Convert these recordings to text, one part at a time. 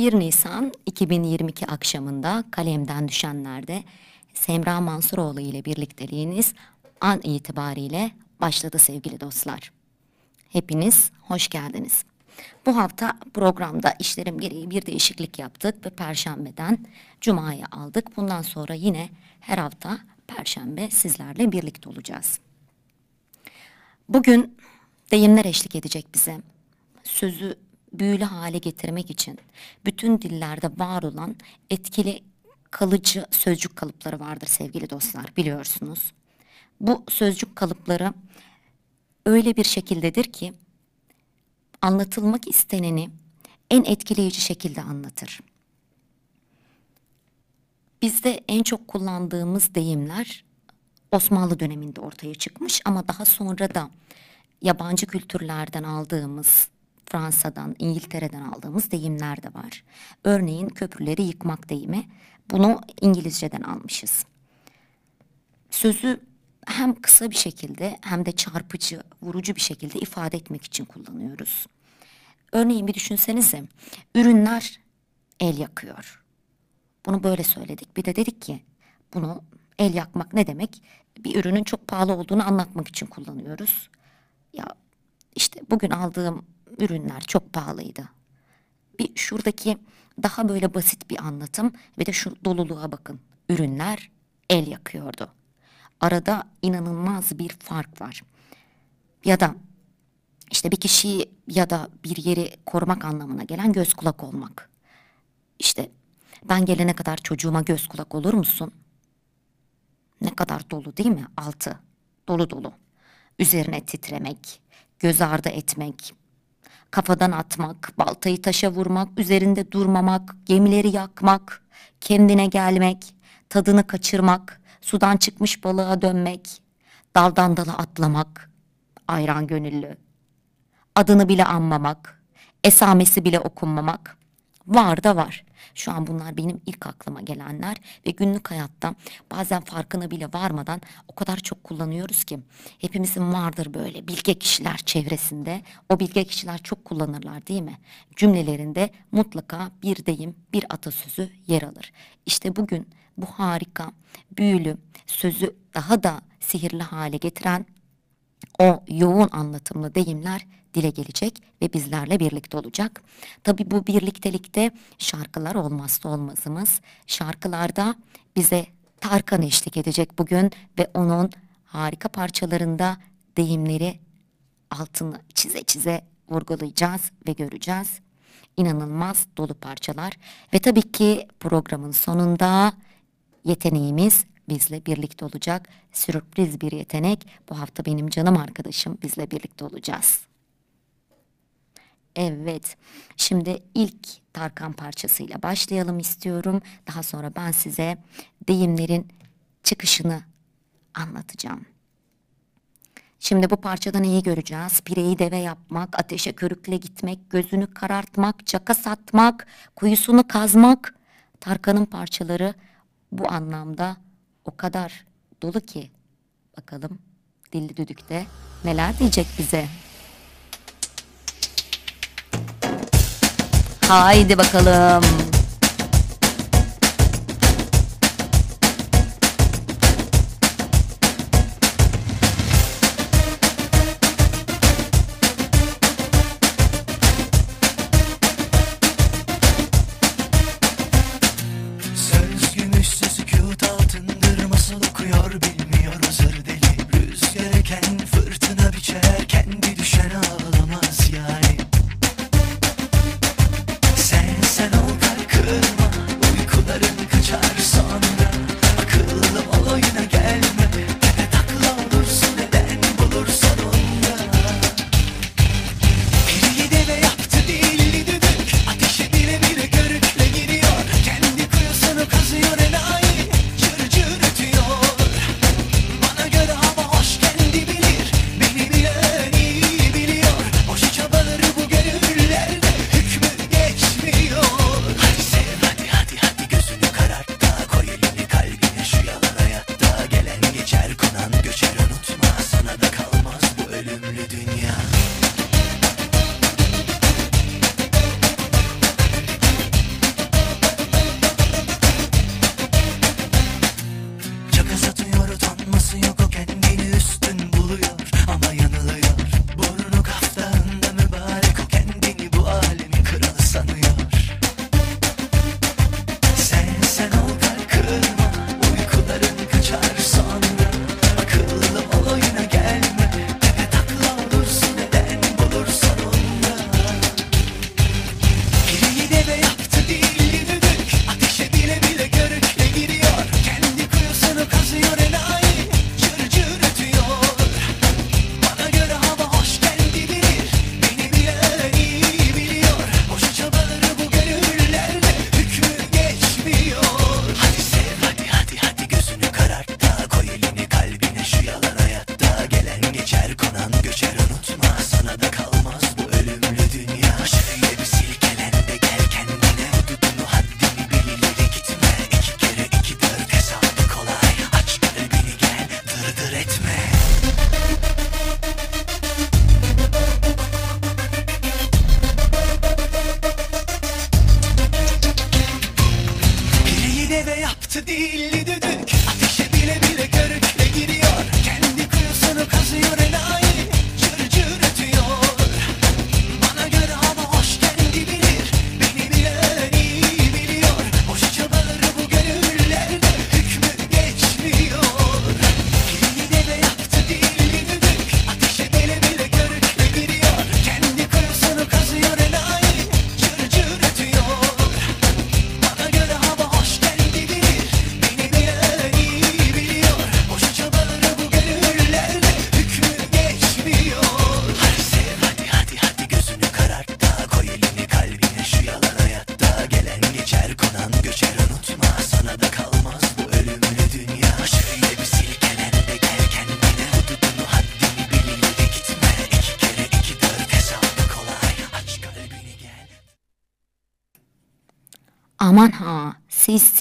1 Nisan 2022 akşamında kalemden düşenlerde Semra Mansuroğlu ile birlikteliğiniz an itibariyle başladı sevgili dostlar. Hepiniz hoş geldiniz. Bu hafta programda işlerim gereği bir değişiklik yaptık ve Perşembeden Cuma'ya aldık. Bundan sonra yine her hafta Perşembe sizlerle birlikte olacağız. Bugün deyimler eşlik edecek bize. Sözü büyülü hale getirmek için bütün dillerde var olan etkili kalıcı sözcük kalıpları vardır sevgili dostlar biliyorsunuz. Bu sözcük kalıpları öyle bir şekildedir ki anlatılmak isteneni en etkileyici şekilde anlatır. Bizde en çok kullandığımız deyimler Osmanlı döneminde ortaya çıkmış ama daha sonra da yabancı kültürlerden aldığımız Fransa'dan, İngiltere'den aldığımız deyimler de var. Örneğin köprüleri yıkmak deyimi. Bunu İngilizceden almışız. Sözü hem kısa bir şekilde hem de çarpıcı, vurucu bir şekilde ifade etmek için kullanıyoruz. Örneğin bir düşünsenize, ürünler el yakıyor. Bunu böyle söyledik. Bir de dedik ki bunu el yakmak ne demek? Bir ürünün çok pahalı olduğunu anlatmak için kullanıyoruz. Ya işte bugün aldığım ürünler çok pahalıydı. Bir şuradaki daha böyle basit bir anlatım ve de şu doluluğa bakın. Ürünler el yakıyordu. Arada inanılmaz bir fark var. Ya da işte bir kişiyi ya da bir yeri korumak anlamına gelen göz kulak olmak. İşte ben gelene kadar çocuğuma göz kulak olur musun? Ne kadar dolu değil mi? Altı. Dolu dolu. Üzerine titremek, göz ardı etmek, kafadan atmak, baltayı taşa vurmak, üzerinde durmamak, gemileri yakmak, kendine gelmek, tadını kaçırmak, sudan çıkmış balığa dönmek, daldan dala atlamak, ayran gönüllü, adını bile anmamak, esamesi bile okunmamak, var da var. Şu an bunlar benim ilk aklıma gelenler ve günlük hayatta bazen farkına bile varmadan o kadar çok kullanıyoruz ki hepimizin vardır böyle bilge kişiler çevresinde. O bilge kişiler çok kullanırlar değil mi? Cümlelerinde mutlaka bir deyim, bir atasözü yer alır. İşte bugün bu harika, büyülü sözü daha da sihirli hale getiren o yoğun anlatımlı deyimler dile gelecek ve bizlerle birlikte olacak. Tabi bu birliktelikte şarkılar olmazsa olmazımız. Şarkılarda bize Tarkan eşlik edecek bugün ve onun harika parçalarında deyimleri altını çize çize vurgulayacağız ve göreceğiz. İnanılmaz dolu parçalar ve tabii ki programın sonunda yeteneğimiz bizle birlikte olacak. Sürpriz bir yetenek. Bu hafta benim canım arkadaşım bizle birlikte olacağız. Evet. Şimdi ilk Tarkan parçasıyla başlayalım istiyorum. Daha sonra ben size deyimlerin çıkışını anlatacağım. Şimdi bu parçada neyi göreceğiz? Pireyi deve yapmak, ateşe körükle gitmek, gözünü karartmak, caka satmak, kuyusunu kazmak. Tarkan'ın parçaları bu anlamda o kadar dolu ki. Bakalım Dilli Düdük'te neler diyecek bize? Haydi bakalım.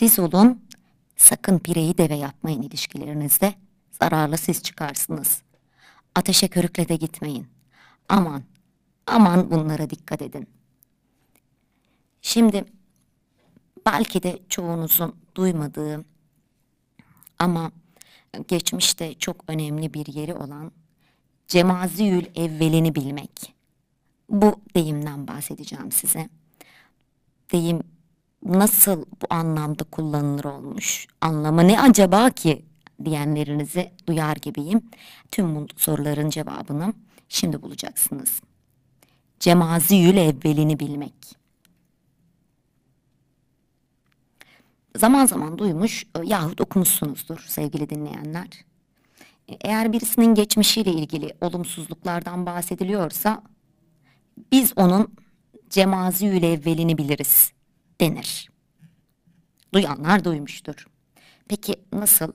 Siz olun sakın pireyi deve yapmayın ilişkilerinizde zararlı siz çıkarsınız. Ateşe körükle de gitmeyin. Aman aman bunlara dikkat edin. Şimdi belki de çoğunuzun duymadığı ama geçmişte çok önemli bir yeri olan Cemaziyül evvelini bilmek. Bu deyimden bahsedeceğim size deyim nasıl bu anlamda kullanılır olmuş? Anlamı ne acaba ki diyenlerinizi duyar gibiyim. Tüm bu soruların cevabını şimdi bulacaksınız. Cemaziyül evvelini bilmek. Zaman zaman duymuş e, yahut okumuşsunuzdur sevgili dinleyenler. E, Eğer birisinin geçmişiyle ilgili olumsuzluklardan bahsediliyorsa biz onun cemaziyül evvelini biliriz denir. Duyanlar duymuştur. Peki nasıl?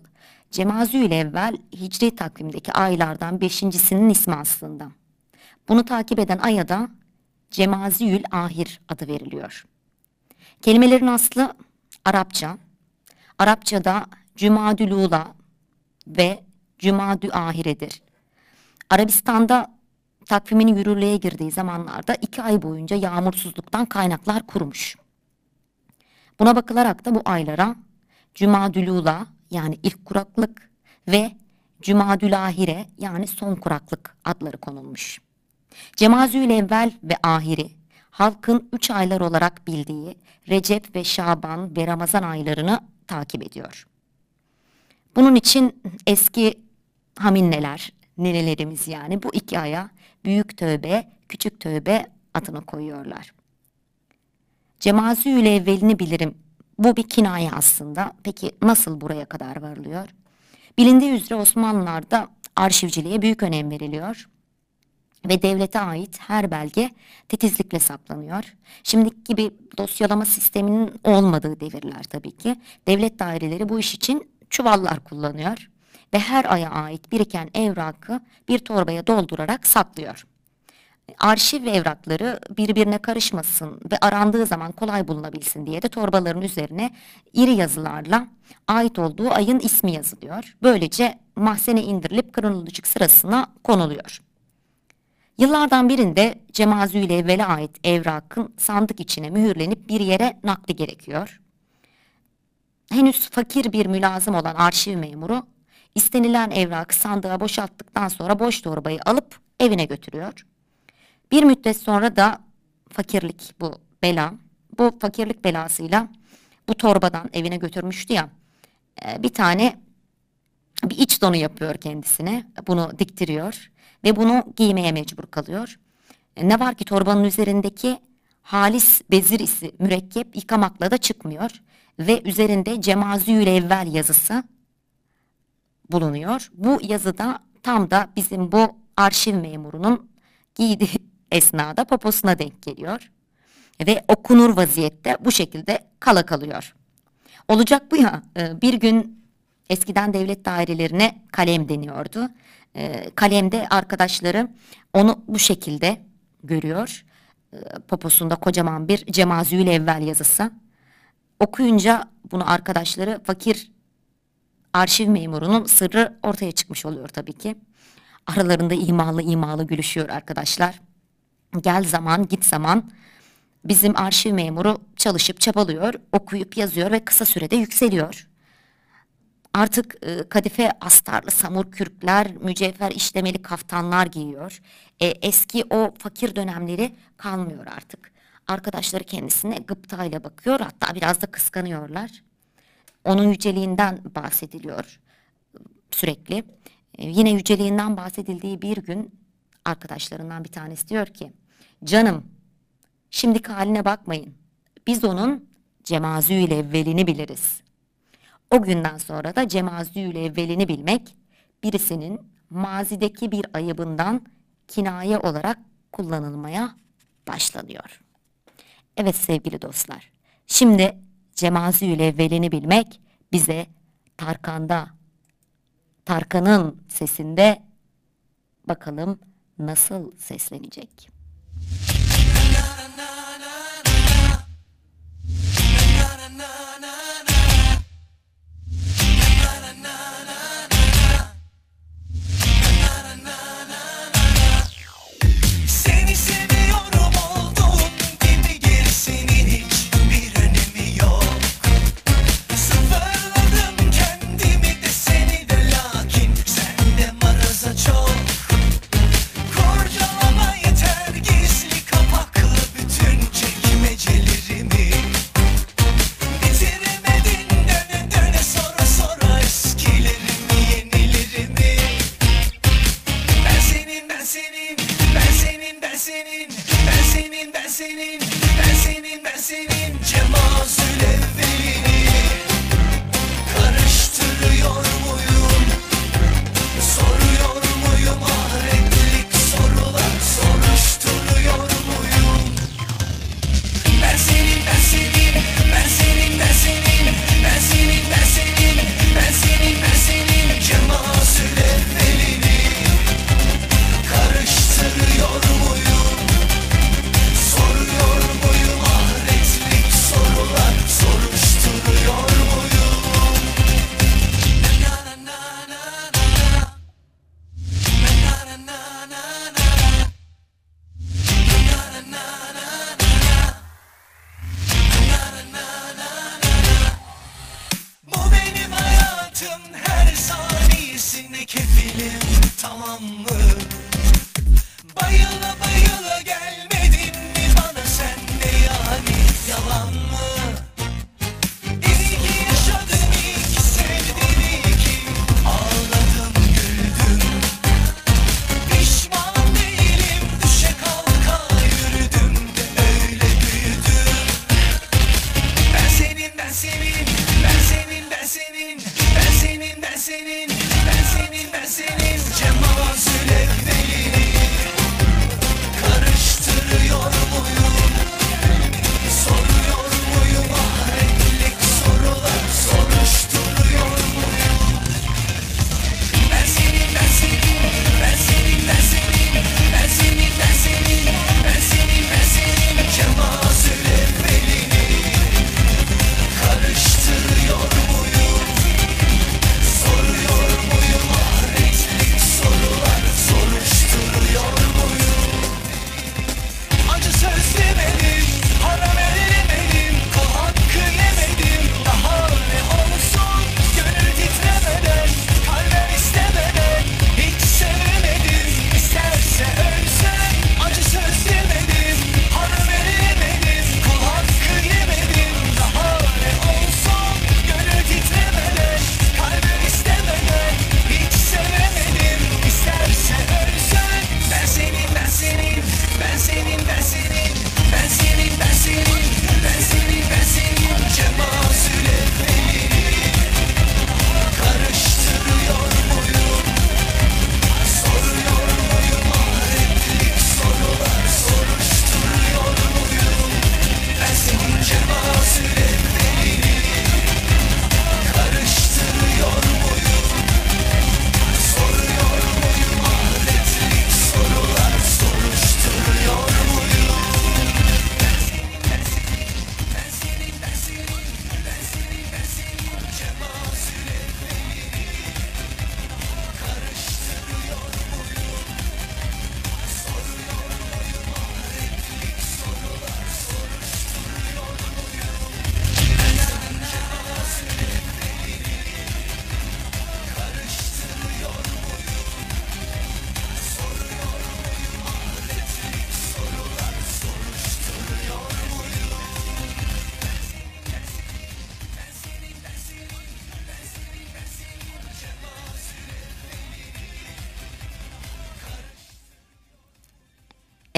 Cemaziyül evvel hicri takvimdeki aylardan beşincisinin ismi aslında. Bunu takip eden aya da Cemaziyül ahir adı veriliyor. Kelimelerin aslı Arapça. Arapçada Cümadül Ula ve Cümadü Ahiredir. Arabistan'da takvimin yürürlüğe girdiği zamanlarda iki ay boyunca yağmursuzluktan kaynaklar kurumuş. Buna bakılarak da bu aylara Cümadülula yani ilk kuraklık ve Cümadülahire yani son kuraklık adları konulmuş. Cemazül evvel ve ahiri halkın üç aylar olarak bildiği Recep ve Şaban ve Ramazan aylarını takip ediyor. Bunun için eski haminneler, nenelerimiz yani bu iki aya büyük tövbe, küçük tövbe adını koyuyorlar. Cemaziyül evvelini bilirim. Bu bir kinaye aslında. Peki nasıl buraya kadar varılıyor? Bilindiği üzere Osmanlılar'da arşivciliğe büyük önem veriliyor. Ve devlete ait her belge titizlikle saklanıyor. Şimdiki gibi dosyalama sisteminin olmadığı devirler tabii ki. Devlet daireleri bu iş için çuvallar kullanıyor. Ve her aya ait biriken evrakı bir torbaya doldurarak saklıyor arşiv evrakları birbirine karışmasın ve arandığı zaman kolay bulunabilsin diye de torbaların üzerine iri yazılarla ait olduğu ayın ismi yazılıyor. Böylece mahzene indirilip kronolojik sırasına konuluyor. Yıllardan birinde Cemazül Evvel'e ait evrakın sandık içine mühürlenip bir yere nakli gerekiyor. Henüz fakir bir mülazım olan arşiv memuru istenilen evrakı sandığa boşalttıktan sonra boş torbayı alıp evine götürüyor. Bir müddet sonra da fakirlik bu bela. Bu fakirlik belasıyla bu torbadan evine götürmüştü ya. e, Bir tane bir iç donu yapıyor kendisine. Bunu diktiriyor ve bunu giymeye mecbur kalıyor. E, Ne var ki torbanın üzerindeki halis bezir isi mürekkep yıkamakla da çıkmıyor ve üzerinde cemazüyle evvel yazısı bulunuyor. Bu yazıda tam da bizim bu arşiv memurunun giydiği esnada poposuna denk geliyor. Ve okunur vaziyette bu şekilde kala kalıyor. Olacak bu ya e, bir gün eskiden devlet dairelerine kalem deniyordu. E, Kalemde arkadaşları onu bu şekilde görüyor. E, Poposunda kocaman bir cemazüyle evvel yazısı. Okuyunca bunu arkadaşları fakir arşiv memurunun sırrı ortaya çıkmış oluyor tabii ki. Aralarında imalı imalı gülüşüyor arkadaşlar. Gel zaman git zaman bizim arşiv memuru çalışıp çabalıyor, okuyup yazıyor ve kısa sürede yükseliyor. Artık e, kadife astarlı samur kürkler, mücevher işlemeli kaftanlar giyiyor. E, eski o fakir dönemleri kalmıyor artık. Arkadaşları kendisine gıptayla bakıyor hatta biraz da kıskanıyorlar. Onun yüceliğinden bahsediliyor sürekli. E, yine yüceliğinden bahsedildiği bir gün arkadaşlarından bir tanesi diyor ki canım şimdiki haline bakmayın. Biz onun cemazüyle evvelini biliriz. O günden sonra da cemazüyle evvelini bilmek birisinin mazideki bir ayıbından kinaye olarak kullanılmaya başlanıyor. Evet sevgili dostlar. Şimdi cemazüyle evvelini bilmek bize Tarkan'da Tarkan'ın sesinde bakalım nasıl seslenecek. Seni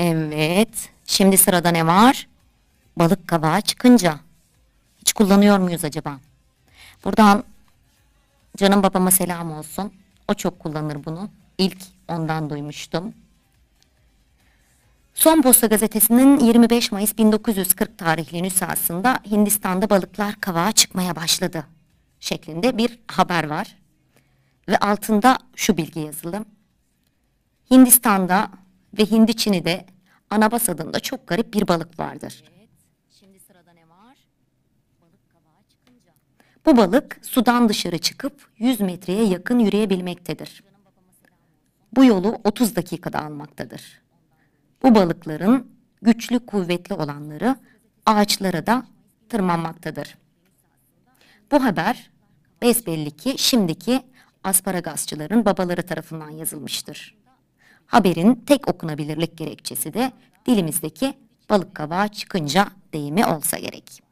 Evet. Şimdi sırada ne var? Balık kavağı çıkınca. Hiç kullanıyor muyuz acaba? Buradan canım babama selam olsun. O çok kullanır bunu. İlk ondan duymuştum. Son Posta gazetesinin 25 Mayıs 1940 tarihli nüshasında Hindistan'da balıklar kavağa çıkmaya başladı şeklinde bir haber var. Ve altında şu bilgi yazılı. Hindistan'da ve Hindi Çin'de anabas adında çok garip bir balık vardır. Şimdi sırada ne var? Balık kavağa çıkınca. Bu balık sudan dışarı çıkıp 100 metreye yakın yürüyebilmektedir. Bu yolu 30 dakikada almaktadır. Bu balıkların güçlü kuvvetli olanları ağaçlara da tırmanmaktadır. Bu haber besbelli ki şimdiki asparagasçıların babaları tarafından yazılmıştır. Haberin tek okunabilirlik gerekçesi de dilimizdeki balık kavağı çıkınca deyimi olsa gerek.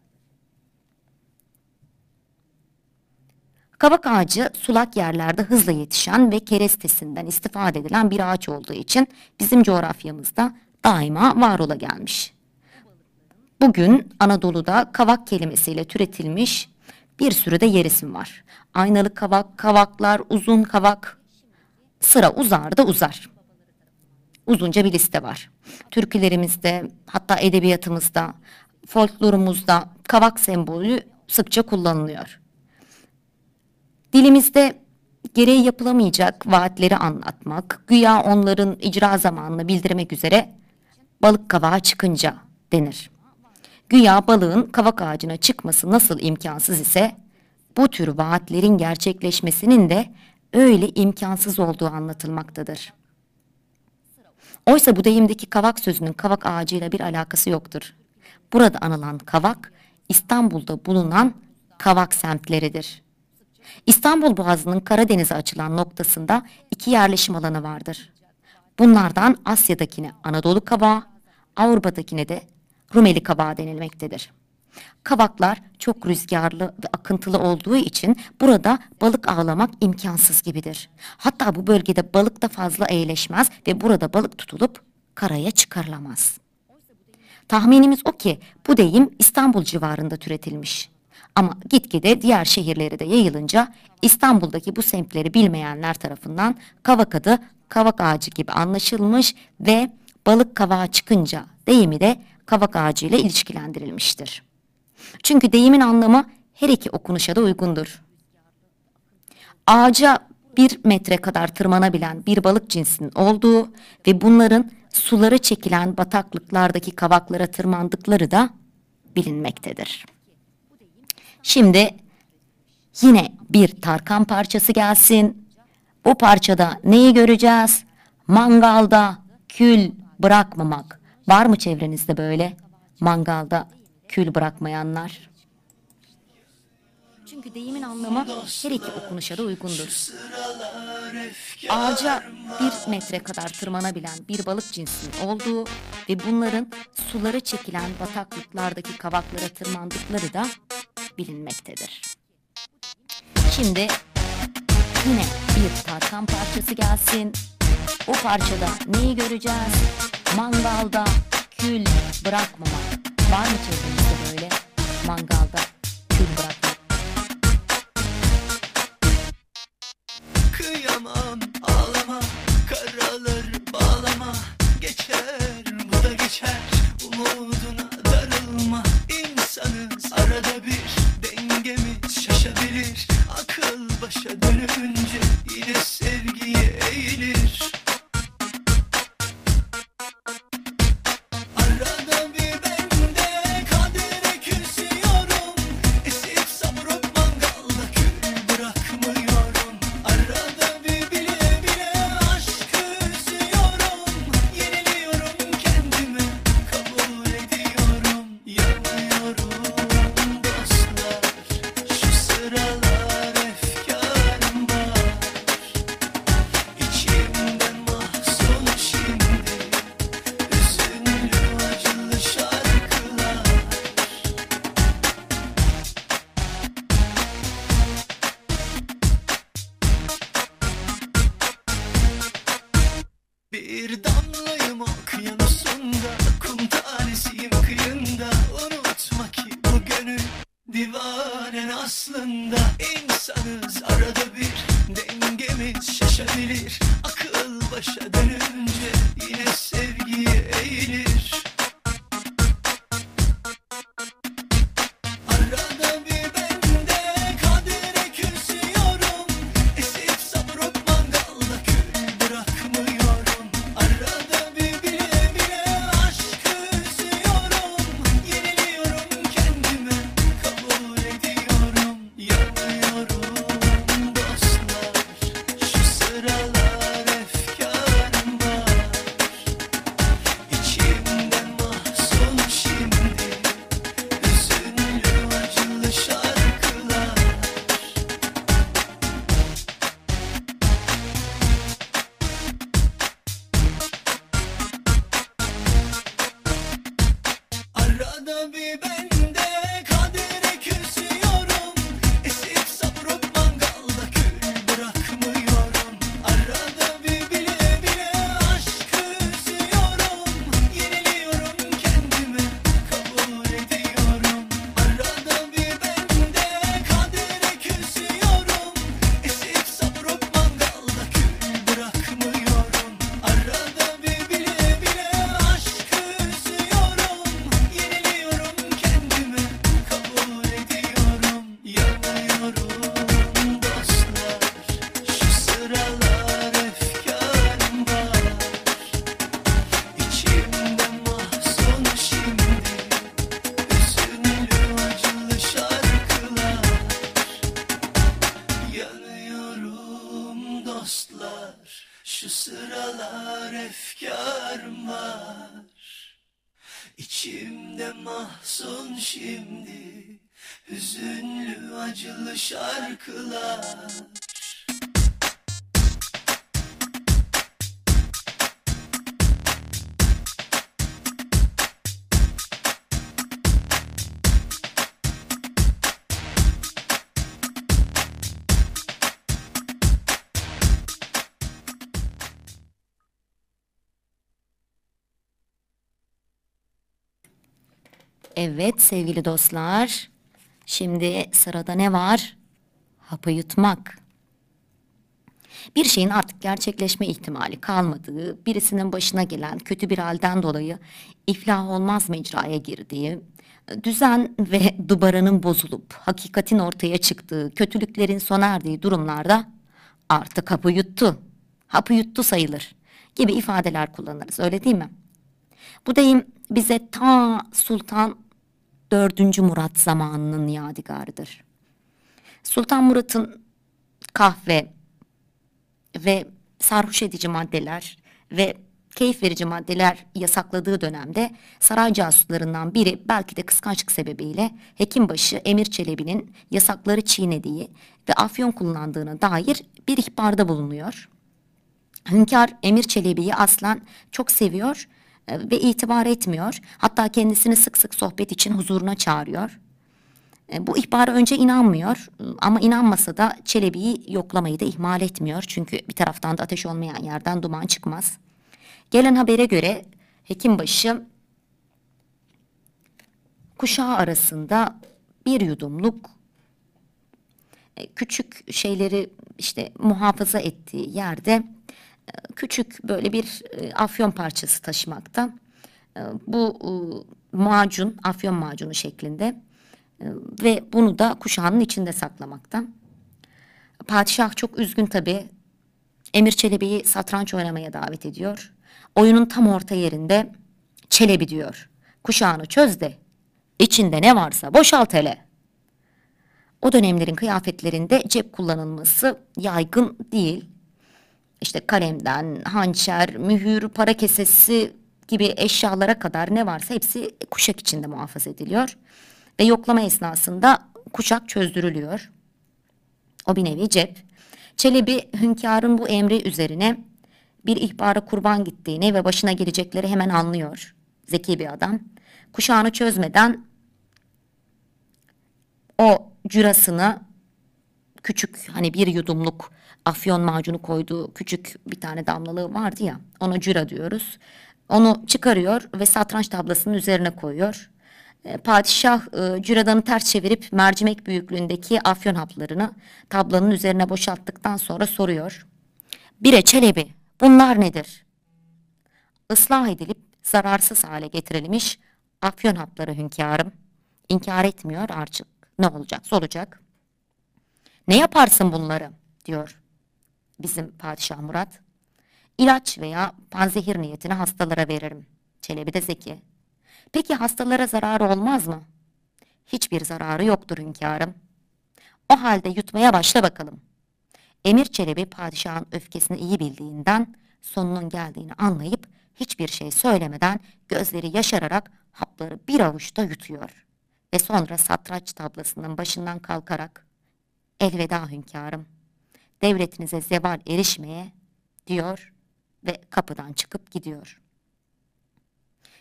Kavak ağacı sulak yerlerde hızla yetişen ve kerestesinden istifade edilen bir ağaç olduğu için bizim coğrafyamızda daima var ola gelmiş. Bugün Anadolu'da kavak kelimesiyle türetilmiş bir sürü de yer isim var. Aynalı kavak, kavaklar, uzun kavak. Sıra uzar da uzar. Uzunca bir liste var. Türkülerimizde, hatta edebiyatımızda, folklorumuzda kavak sembolü sıkça kullanılıyor. Dilimizde gereği yapılamayacak vaatleri anlatmak, güya onların icra zamanını bildirmek üzere balık kavağa çıkınca denir. Güya balığın kavak ağacına çıkması nasıl imkansız ise bu tür vaatlerin gerçekleşmesinin de öyle imkansız olduğu anlatılmaktadır. Oysa bu deyimdeki kavak sözünün kavak ağacıyla bir alakası yoktur. Burada anılan kavak İstanbul'da bulunan kavak semtleridir. İstanbul Boğazı'nın Karadeniz'e açılan noktasında iki yerleşim alanı vardır. Bunlardan Asya'dakine Anadolu kavağı, Avrupa'dakine de Rumeli kavağı denilmektedir. Kavaklar çok rüzgarlı ve akıntılı olduğu için burada balık avlamak imkansız gibidir. Hatta bu bölgede balık da fazla eğleşmez ve burada balık tutulup karaya çıkarılamaz. Tahminimiz o ki bu deyim İstanbul civarında türetilmiş. Ama gitgide diğer şehirlere de yayılınca İstanbul'daki bu semtleri bilmeyenler tarafından kavak adı kavak ağacı gibi anlaşılmış ve balık kavağa çıkınca deyimi de kavak ağacı ile ilişkilendirilmiştir. Çünkü deyimin anlamı her iki okunuşa da uygundur. Ağaca bir metre kadar tırmanabilen bir balık cinsinin olduğu ve bunların suları çekilen bataklıklardaki kavaklara tırmandıkları da bilinmektedir. Şimdi yine bir Tarkan parçası gelsin. Bu parçada neyi göreceğiz? Mangalda kül bırakmamak. Var mı çevrenizde böyle mangalda kül bırakmayanlar? Çünkü deyimin anlamı her iki okunuşa da uygundur. Ağaca bir metre kadar tırmanabilen bir balık cinsinin olduğu ve bunların suları çekilen bataklıklardaki kavaklara tırmandıkları da bilinmektedir. Şimdi yine bir Tarkan parçası gelsin. O parçada neyi göreceğiz? Mangalda kül bırakmamak. Var mı böyle mangalda. Kül bırakmak? Kıyamam ağlama. Karalar bağlama. Geçer bu da geçer. Umuduna darılma. İnsanız arada bir. Dengemiz şaşabilir. Akıl başa dönünce Yine sevgiye eğilir Evet sevgili dostlar. Şimdi sırada ne var? Hapı yutmak. Bir şeyin artık gerçekleşme ihtimali kalmadığı, birisinin başına gelen kötü bir halden dolayı iflah olmaz mecraya girdiği, düzen ve dubaranın bozulup hakikatin ortaya çıktığı, kötülüklerin sona erdiği durumlarda artık hapı yuttu, hapı yuttu sayılır gibi ifadeler kullanırız öyle değil mi? Bu deyim bize ta Sultan 4. Murat zamanının yadigarıdır. Sultan Murat'ın kahve ve sarhoş edici maddeler ve keyif verici maddeler yasakladığı dönemde saray casuslarından biri belki de kıskançlık sebebiyle Hekimbaşı Emir Çelebi'nin yasakları çiğnediği ve afyon kullandığına dair bir ihbarda bulunuyor. Hünkar Emir Çelebi'yi aslen çok seviyor ve itibar etmiyor. Hatta kendisini sık sık sohbet için huzuruna çağırıyor. E, Bu ihbara önce inanmıyor e, ama inanmasa da Çelebi'yi yoklamayı da ihmal etmiyor. Çünkü bir taraftan da ateş olmayan yerden duman çıkmaz. Gelen habere göre Hekimbaşı kuşağı arasında bir yudumluk e, küçük şeyleri işte muhafaza ettiği yerde e, küçük böyle bir e, afyon parçası taşımakta. E, Bu e, macun, afyon macunu şeklinde ve bunu da kuşağının içinde saklamakta. Padişah çok üzgün tabii. Emir Çelebi'yi satranç oynamaya davet ediyor. Oyunun tam orta yerinde Çelebi diyor. Kuşağını çöz de içinde ne varsa boşalt hele. O dönemlerin kıyafetlerinde cep kullanılması yaygın değil. İşte kalemden, hançer, mühür, para kesesi gibi eşyalara kadar ne varsa hepsi kuşak içinde muhafaza ediliyor. Ve yoklama esnasında kuşak çözdürülüyor. O bir nevi cep. Çelebi hünkârın bu emri üzerine bir ihbara kurban gittiğini ve başına gelecekleri hemen anlıyor. Zeki bir adam. Kuşağını çözmeden o cürasını küçük hani bir yudumluk afyon macunu koyduğu küçük bir tane damlalığı vardı ya ona cüra diyoruz. Onu çıkarıyor ve satranç tablasının üzerine koyuyor. E, Padişah e, cüradanı ters çevirip mercimek büyüklüğündeki afyon haplarını tablanın üzerine boşalttıktan sonra soruyor. Bire Çelebi bunlar nedir? Islah edilip zararsız hale getirilmiş afyon hapları hünkârım. İnkar etmiyor artık. Ne olacaksa olacak. Ne yaparsın bunları? diyor bizim Padişah Murat. İlaç veya panzehir niyetine hastalara veririm. Çelebi de zeki. Peki hastalara zararı olmaz mı? Hiçbir zararı yoktur hünkârım. O halde yutmaya başla bakalım. Emir Çelebi padişahın öfkesini iyi bildiğinden sonunun geldiğini anlayıp hiçbir şey söylemeden gözleri yaşararak hapları bir avuçta yutuyor. Ve sonra satranç tablasının başından kalkarak elveda hünkârım devletinize zeval erişmeye diyor ve kapıdan çıkıp gidiyor.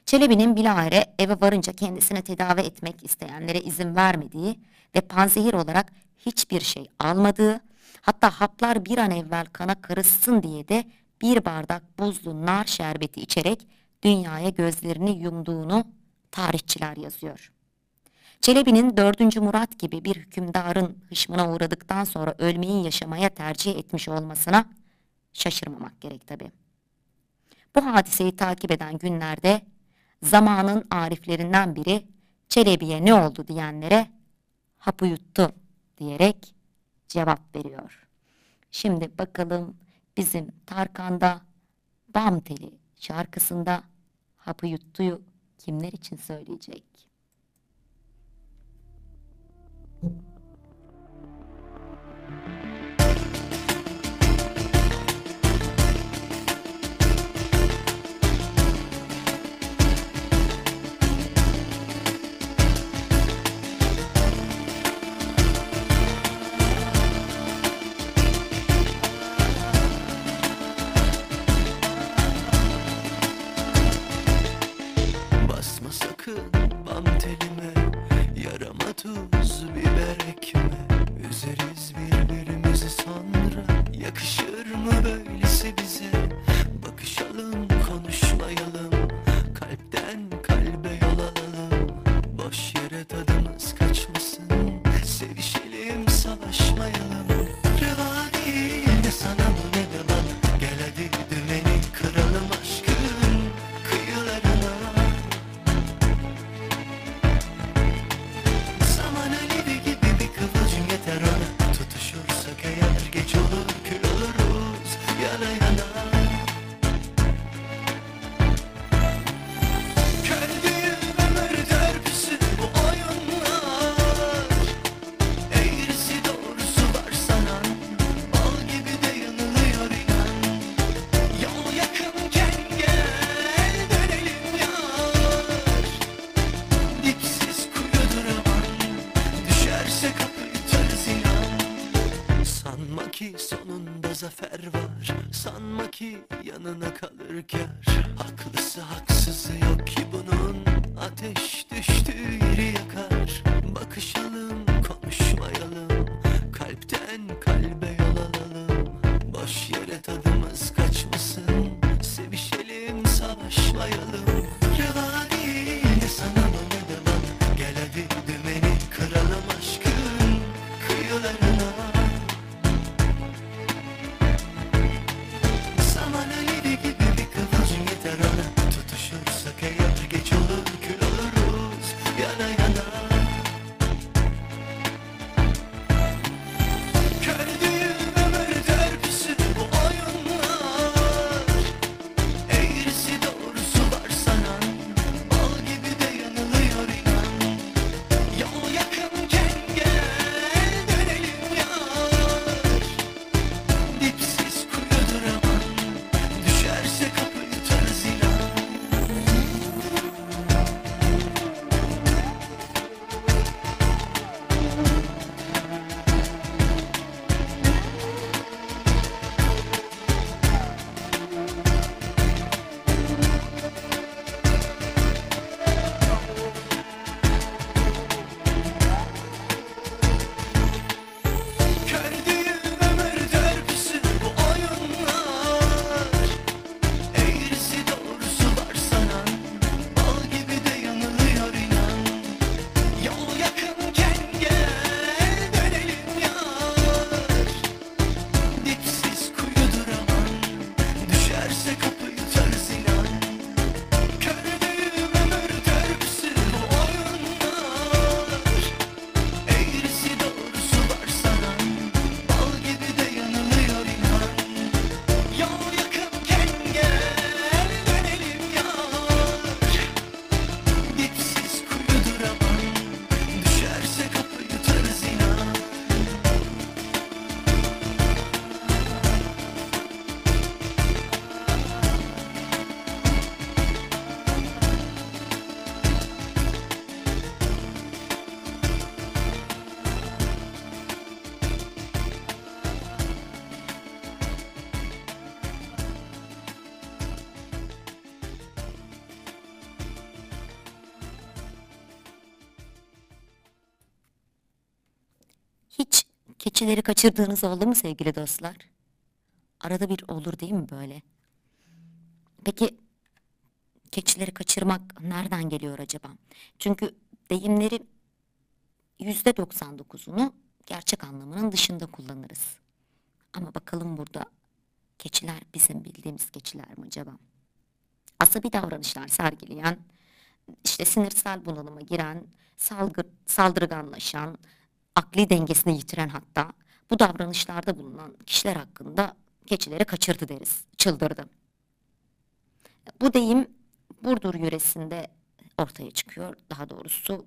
Çelebi'nin bilahare eve varınca kendisine tedavi etmek isteyenlere izin vermediği ve panzehir olarak hiçbir şey almadığı, hatta haplar bir an evvel kana karışsın diye de bir bardak buzlu nar şerbeti içerek dünyaya gözlerini yumduğunu tarihçiler yazıyor. Çelebi'nin 4. Murat gibi bir hükümdarın hışmına uğradıktan sonra ölmeyi yaşamaya tercih etmiş olmasına şaşırmamak gerek tabi. Bu hadiseyi takip eden günlerde zamanın ariflerinden biri Çelebi'ye ne oldu diyenlere hapı yuttu diyerek cevap veriyor. Şimdi bakalım bizim Tarkan'da Bam Teli şarkısında hapı yuttuyu kimler için söyleyecek? Sakın bam telime Yarama tuz biber ekme. Üzeriz birbirimizi sonra. Yakışır mı böylesi bize? Bakışalım Keçileri kaçırdığınız oldu mu sevgili dostlar? Arada bir olur değil mi böyle? Peki keçileri kaçırmak nereden geliyor acaba? Çünkü deyimleri yüzde 99'unu gerçek anlamının dışında kullanırız. Ama bakalım burada keçiler bizim bildiğimiz keçiler mi acaba? Asabi davranışlar sergileyen, işte sinirsel bunalıma giren, salgı, saldırganlaşan, akli dengesini yitiren hatta bu davranışlarda bulunan kişiler hakkında keçileri kaçırdı deriz, çıldırdı. Bu deyim Burdur yöresinde ortaya çıkıyor. Daha doğrusu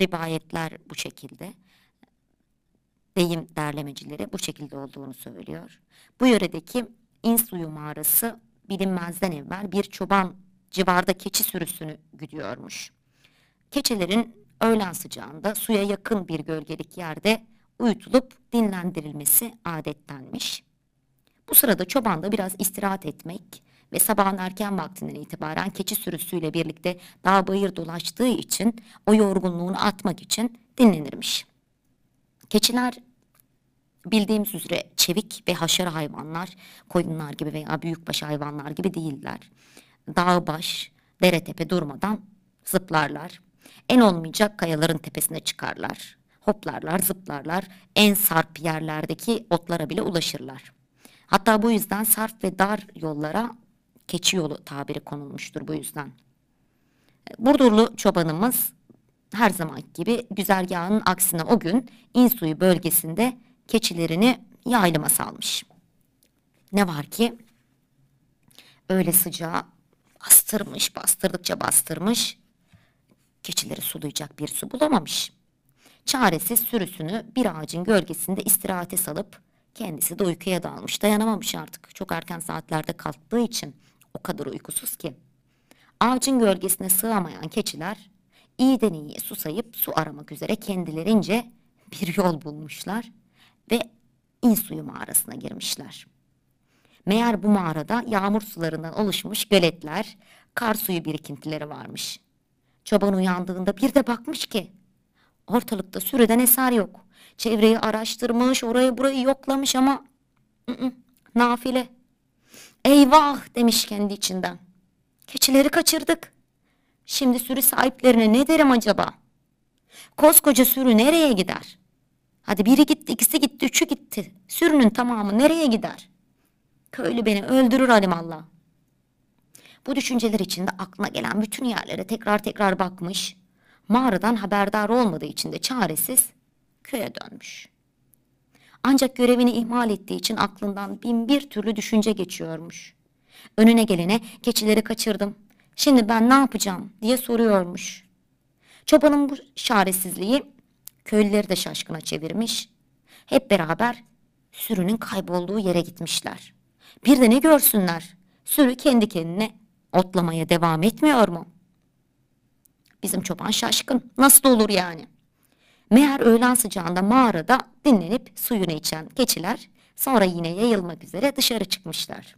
rivayetler bu şekilde. Deyim derlemecileri bu şekilde olduğunu söylüyor. Bu yöredeki İnsuyu mağarası bilinmezden evvel bir çoban civarda keçi sürüsünü güdüyormuş. Keçilerin öğlen sıcağında suya yakın bir gölgelik yerde uyutulup dinlendirilmesi adettenmiş. Bu sırada çoban da biraz istirahat etmek ve sabahın erken vaktinden itibaren keçi sürüsüyle birlikte dağ bayır dolaştığı için o yorgunluğunu atmak için dinlenirmiş. Keçiler bildiğimiz üzere çevik ve haşere hayvanlar, koyunlar gibi veya büyükbaş hayvanlar gibi değiller. Dağ baş, dere tepe durmadan zıplarlar. En olmayacak kayaların tepesine çıkarlar. Hoplarlar, zıplarlar, en sarp yerlerdeki otlara bile ulaşırlar. Hatta bu yüzden sarp ve dar yollara keçi yolu tabiri konulmuştur bu yüzden. Burdurlu çobanımız her zaman gibi güzergahının aksine o gün İnsuyu bölgesinde keçilerini yaylıma salmış. Ne var ki öyle sıcağı bastırmış, bastırdıkça bastırmış. Keçileri sulayacak bir su bulamamış. Çaresiz sürüsünü bir ağacın gölgesinde istirahate salıp kendisi de uykuya dalmış. Dayanamamış artık. Çok erken saatlerde kalktığı için o kadar uykusuz ki. Ağacın gölgesine sığamayan keçiler iyiden iyiye susayıp su aramak üzere kendilerince bir yol bulmuşlar ve İnsuyu mağarasına girmişler. Meğer bu mağarada yağmur sularından oluşmuş göletler, kar suyu birikintileri varmış. Çoban uyandığında bir de bakmış ki ortalıkta sürüden eser yok. Çevreyi araştırmış, orayı burayı yoklamış ama nafile. Eyvah demiş kendi içinden. Keçileri kaçırdık. Şimdi sürü sahiplerine ne derim acaba? Koskoca sürü nereye gider? Hadi biri gitti, ikisi gitti, üçü gitti. Sürünün tamamı nereye gider? Köylü beni öldürür alimallah. Bu düşünceler içinde aklına gelen bütün yerlere tekrar tekrar bakmış. Mağaradan haberdar olmadığı için de çaresiz köye dönmüş. Ancak görevini ihmal ettiği için aklından bin bir türlü düşünce geçiyormuş. Önüne gelene keçileri kaçırdım. Şimdi ben ne yapacağım diye soruyormuş. Çobanın bu çaresizliği köylüleri de şaşkına çevirmiş. Hep beraber sürünün kaybolduğu yere gitmişler. Bir de ne görsünler? Sürü kendi kendine otlamaya devam etmiyor mu? Bizim çoban şaşkın. Nasıl olur yani? Meğer öğlen sıcağında mağarada dinlenip suyunu içen keçiler sonra yine yayılmak üzere dışarı çıkmışlar.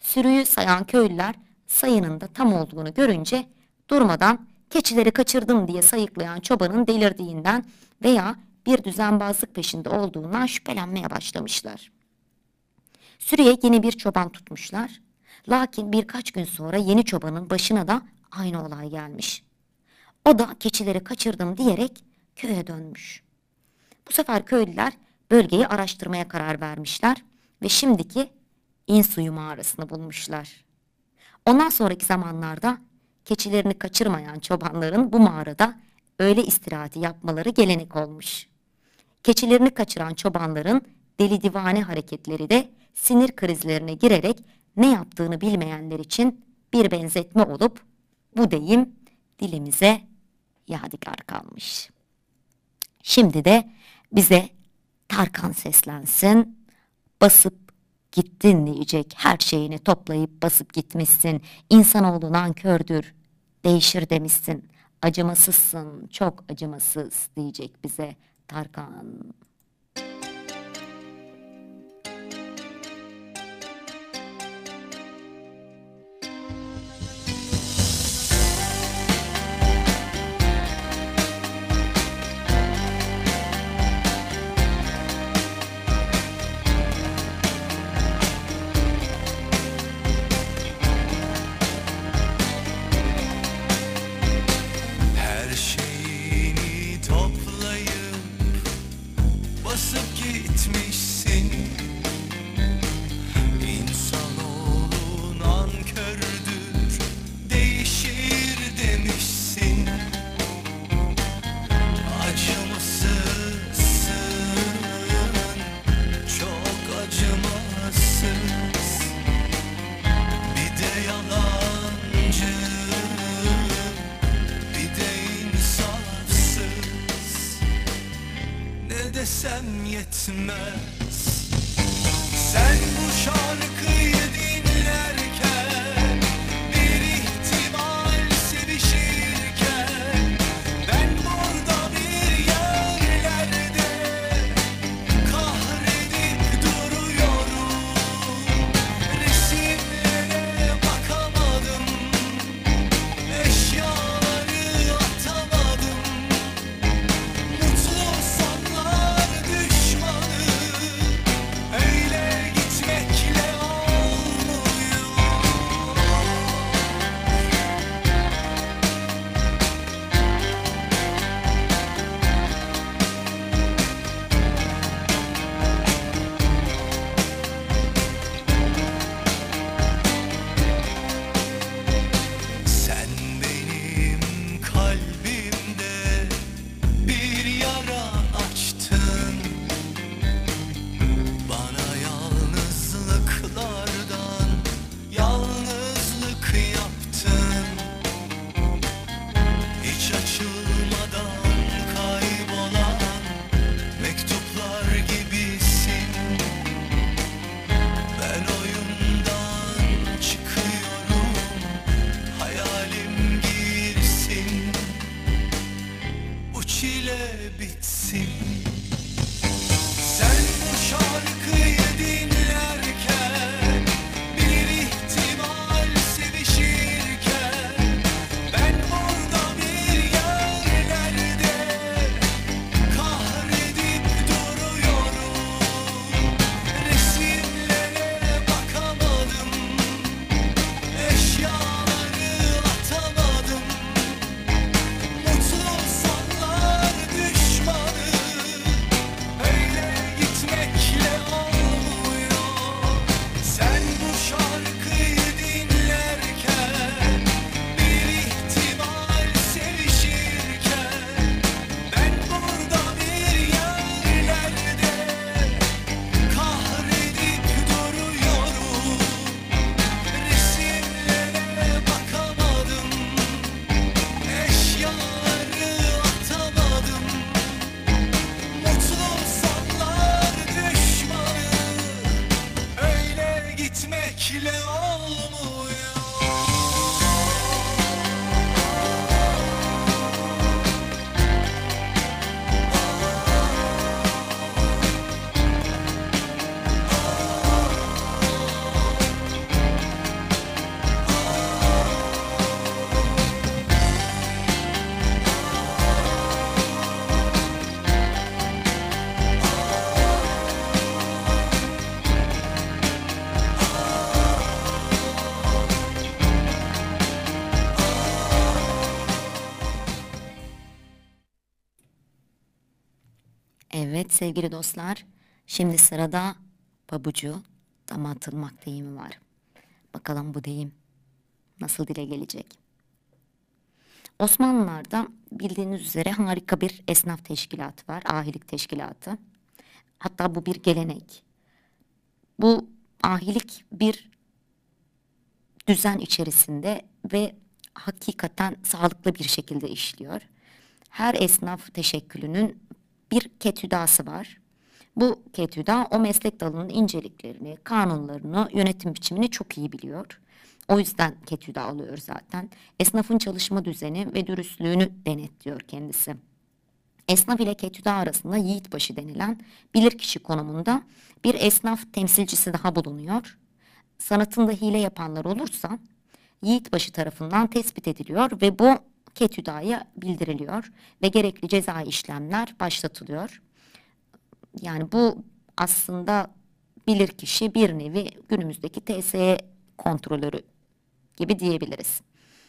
Sürüyü sayan köylüler sayının da tam olduğunu görünce durmadan keçileri kaçırdım diye sayıklayan çobanın delirdiğinden veya bir düzenbazlık peşinde olduğundan şüphelenmeye başlamışlar. Sürüye yeni bir çoban tutmuşlar. Lakin birkaç gün sonra yeni çobanın başına da aynı olay gelmiş. O da keçileri kaçırdım diyerek köye dönmüş. Bu sefer köylüler bölgeyi araştırmaya karar vermişler ve şimdiki İnsuyu mağarasını bulmuşlar. Ondan sonraki zamanlarda keçilerini kaçırmayan çobanların bu mağarada öğle istirahati yapmaları gelenek olmuş. Keçilerini kaçıran çobanların deli divane hareketleri de sinir krizlerine girerek ne yaptığını bilmeyenler için bir benzetme olup bu deyim dilimize yadigar kalmış. Şimdi de bize Tarkan seslensin, basıp gittin diyecek her şeyini toplayıp basıp gitmişsin. İnsanoğlu nankördür, değişir demişsin. Acımasızsın, çok acımasız diyecek bize Tarkan. Sevgili dostlar, şimdi sırada pabucu dama atılmak deyimi var. Bakalım bu deyim nasıl dile gelecek? Osmanlılar'da bildiğiniz üzere harika bir esnaf teşkilatı var, ahilik teşkilatı. Hatta bu bir gelenek. Bu ahilik bir düzen içerisinde ve hakikaten sağlıklı bir şekilde işliyor. Her esnaf teşekkülünün bir ketüdası var. Bu ketüda o meslek dalının inceliklerini, kanunlarını, yönetim biçimini çok iyi biliyor. O yüzden ketüda alıyor zaten. Esnafın çalışma düzeni ve dürüstlüğünü denetliyor kendisi. Esnaf ile ketüda arasında yiğitbaşı denilen bilirkişi konumunda bir esnaf temsilcisi daha bulunuyor. Sanatında hile yapanlar olursa yiğitbaşı tarafından tespit ediliyor ve bu ketüdaya bildiriliyor ve gerekli ceza işlemler başlatılıyor. Yani bu aslında bilirkişi bir nevi günümüzdeki TSE kontrolörü gibi diyebiliriz.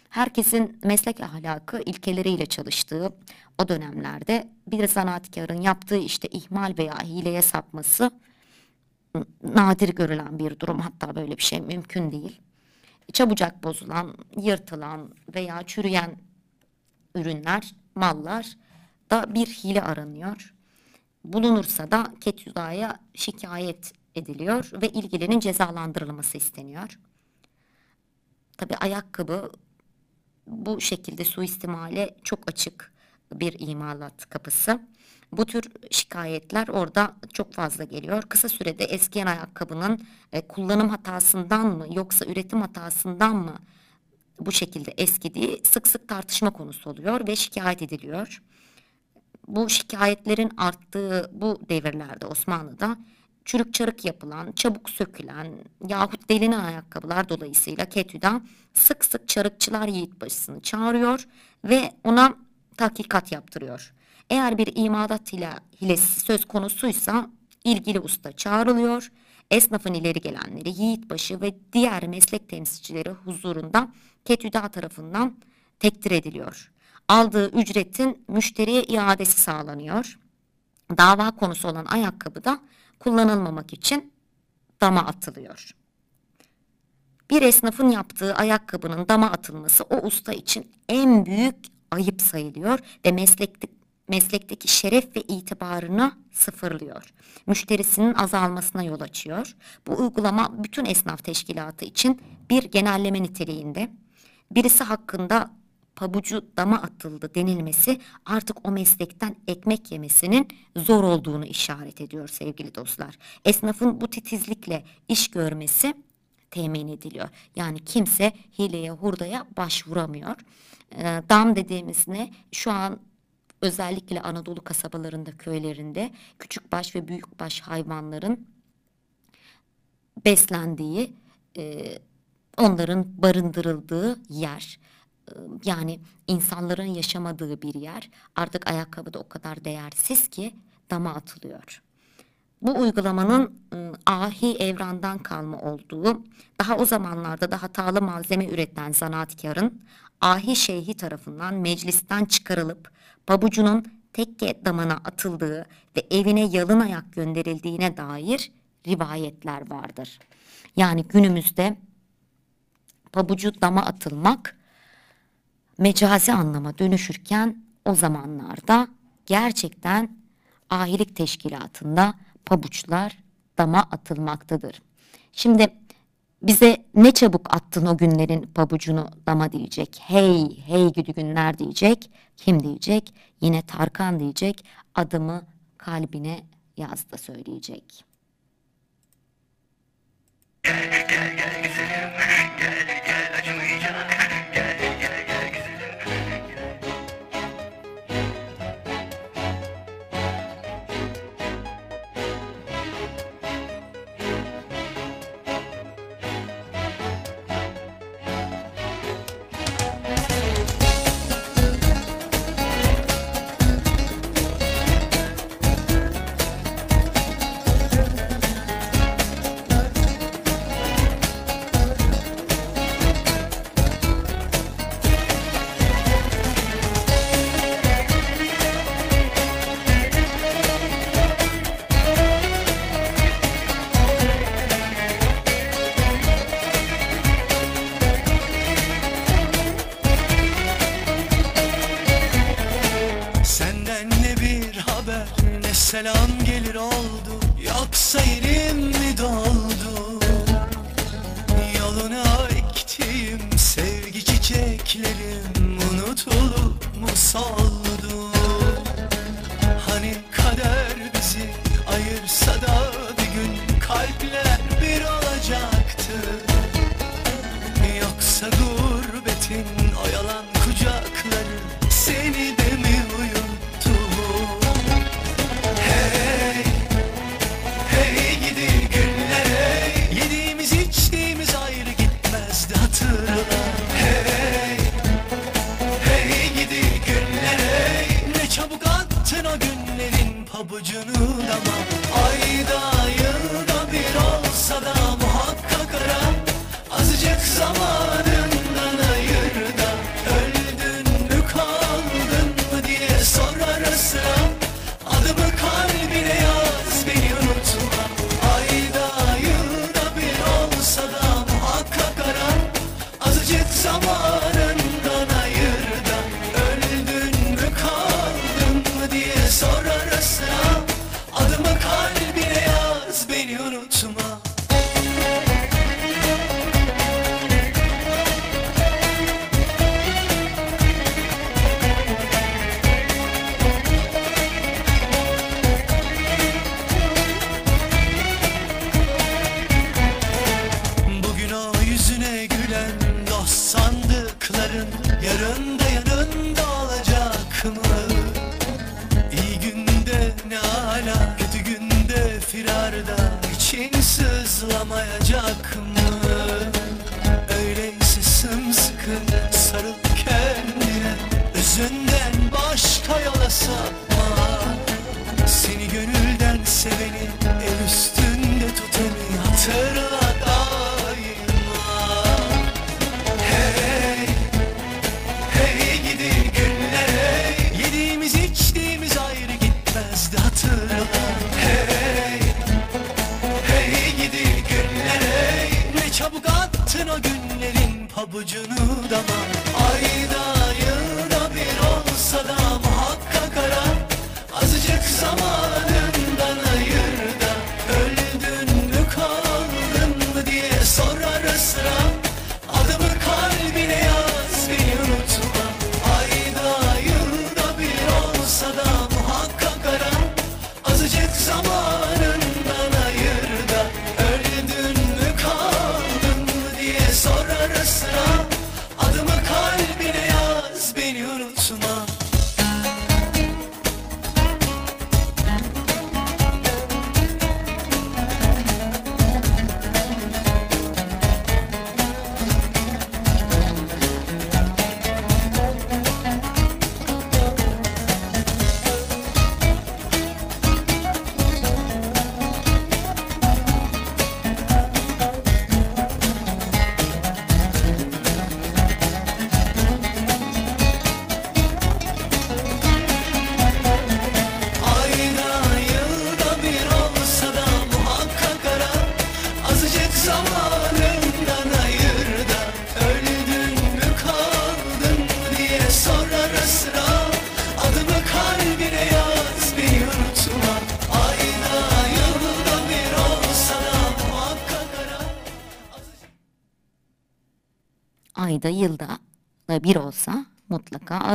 Herkesin meslek ahlakı ilkeleriyle çalıştığı o dönemlerde bir zanaatkarın yaptığı işte ihmal veya hileye sapması nadir görülen bir durum. Hatta böyle bir şey mümkün değil. Çabucak bozulan, yırtılan veya çürüyen ürünler, mallar da bir hile aranıyor. Bulunursa da Ketüda'ya şikayet ediliyor ve ilgilinin cezalandırılması isteniyor. Tabi ayakkabı bu şekilde suistimale çok açık. bir imalat kapısı. Bu tür şikayetler orada çok fazla geliyor. Kısa sürede eskiyen ayakkabının e, kullanım hatasından mı yoksa üretim hatasından mı bu şekilde eskidiği sık sık tartışma konusu oluyor ve şikayet ediliyor. Bu şikayetlerin arttığı bu devirlerde Osmanlı'da çürük çarık yapılan, çabuk sökülen yahut delinen ayakkabılar dolayısıyla Ketü'den sık sık çarıkçılar yiğitbaşısını çağırıyor ve ona tahkikat yaptırıyor. Eğer bir imalat ile hilesi söz konusuysa ilgili usta çağrılıyor. Esnafın ileri gelenleri, yiğitbaşı ve diğer meslek temsilcileri huzurunda Ketüda tarafından tekdir ediliyor. Aldığı ücretin müşteriye iadesi sağlanıyor. Dava konusu olan ayakkabı da kullanılmamak için dama atılıyor. Bir esnafın yaptığı ayakkabının dama atılması o usta için en büyük ayıp sayılıyor ve meslekte, meslekteki şeref ve itibarını sıfırlıyor. Müşterisinin azalmasına yol açıyor. Bu uygulama bütün esnaf teşkilatı için bir genelleme niteliğinde. Birisi hakkında pabucu dama atıldı denilmesi artık o meslekten ekmek yemesinin zor olduğunu işaret ediyor sevgili dostlar. Esnafın bu titizlikle iş görmesi temin ediliyor. Yani kimse hileye hurdaya başvuramıyor. Ee, dam dediğimiz ne? Şu an özellikle Anadolu kasabalarında, köylerinde küçükbaş ve büyükbaş hayvanların beslendiği, e, onların barındırıldığı yer. E, yani insanların yaşamadığı bir yer. Artık ayakkabı da o kadar değersiz ki dama atılıyor. Bu uygulamanın ı, ahi evrandan kalma olduğu, daha o zamanlarda da hatalı malzeme üreten zanaatkarın ahi şeyhi tarafından meclisten çıkarılıp pabucunun tekke damına atıldığı ve evine yalın ayak gönderildiğine dair rivayetler vardır. Yani günümüzde pabucu dama atılmak mecazi anlama dönüşürken o zamanlarda gerçekten ahilik teşkilatında pabuçlar dama atılmaktadır. Şimdi bize ne çabuk attın o günlerin pabucunu dama diyecek. Hey hey güdü günler diyecek. Kim diyecek? Yine Tarkan diyecek. Adımı kalbine yaz da söyleyecek. Senden selam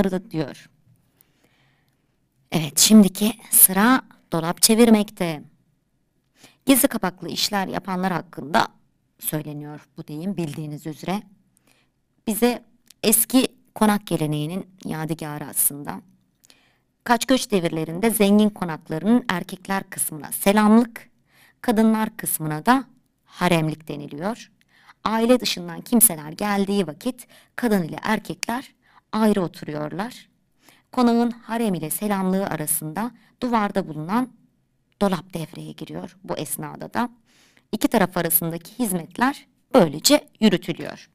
arı diyor. Evet şimdiki sıra dolap çevirmekte. Gizli kapaklı işler yapanlar hakkında söyleniyor bu deyim bildiğiniz üzere. Bize eski konak geleneğinin yadigarı aslında. Kaç göç devirlerinde zengin konaklarının erkekler kısmına selamlık, kadınlar kısmına da haremlik deniliyor. Aile dışından kimseler geldiği vakit kadın ile erkekler ayrı oturuyorlar. Konağın harem ile selamlığı arasında duvarda bulunan dolap devreye giriyor bu esnada da. İki taraf arasındaki hizmetler böylece yürütülüyor.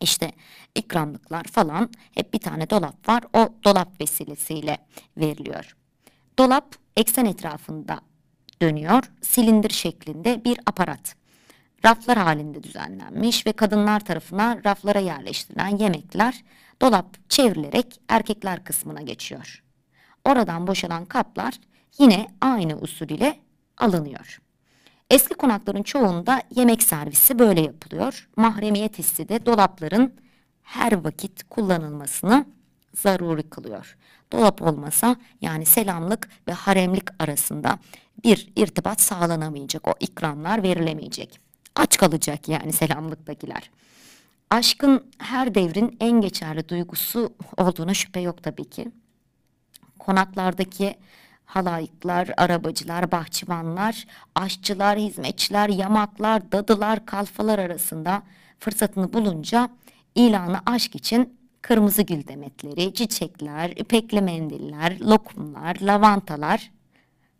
İşte ikramlıklar falan hep bir tane dolap var. O dolap vesilesiyle veriliyor. Dolap eksen etrafında dönüyor. Silindir şeklinde bir aparat. Raflar halinde düzenlenmiş ve kadınlar tarafından raflara yerleştirilen yemekler dolap çevrilerek erkekler kısmına geçiyor. Oradan boşalan kaplar yine aynı usul ile alınıyor. Eski konakların çoğunda yemek servisi böyle yapılıyor. Mahremiyet hissi de dolapların her vakit kullanılmasını zaruri kılıyor. Dolap olmasa yani selamlık ve haremlik arasında bir irtibat sağlanamayacak. O ikramlar verilemeyecek. Aç kalacak yani selamlıktakiler. Aşkın her devrin en geçerli duygusu olduğuna şüphe yok tabii ki konaklardaki halayıklar, arabacılar, bahçıvanlar, aşçılar, hizmetçiler, yamaklar, dadılar, kalfalar arasında fırsatını bulunca ilanı aşk için kırmızı gül demetleri, çiçekler, ipekli mendiller, lokumlar, lavantalar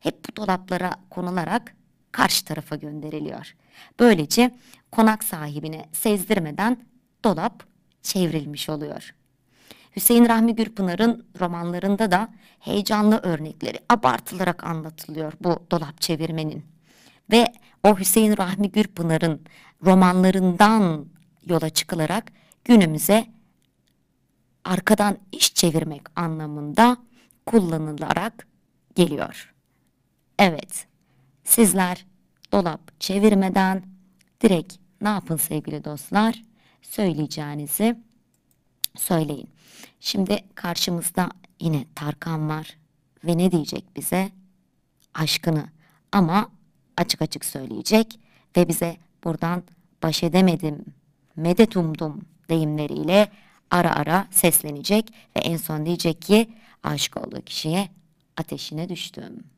hep bu dolaplara konularak karşı tarafa gönderiliyor. Böylece konak sahibine sezdirmeden dolap çevrilmiş oluyor. Hüseyin Rahmi Gürpınar'ın romanlarında da heyecanlı örnekleri abartılarak anlatılıyor bu dolap çevirmenin. Ve o Hüseyin Rahmi Gürpınar'ın romanlarından yola çıkılarak günümüze arkadan iş çevirmek anlamında kullanılarak geliyor. Evet, sizler dolap çevirmeden direkt ne yapın sevgili dostlar? söyleyeceğinizi söyleyin. Şimdi karşımızda yine Tarkan var ve ne diyecek bize? Aşkını ama açık açık söyleyecek ve bize buradan baş edemedim, medet umdum deyimleriyle ara ara seslenecek ve en son diyecek ki aşık olduğu kişiye ateşine düştüm.''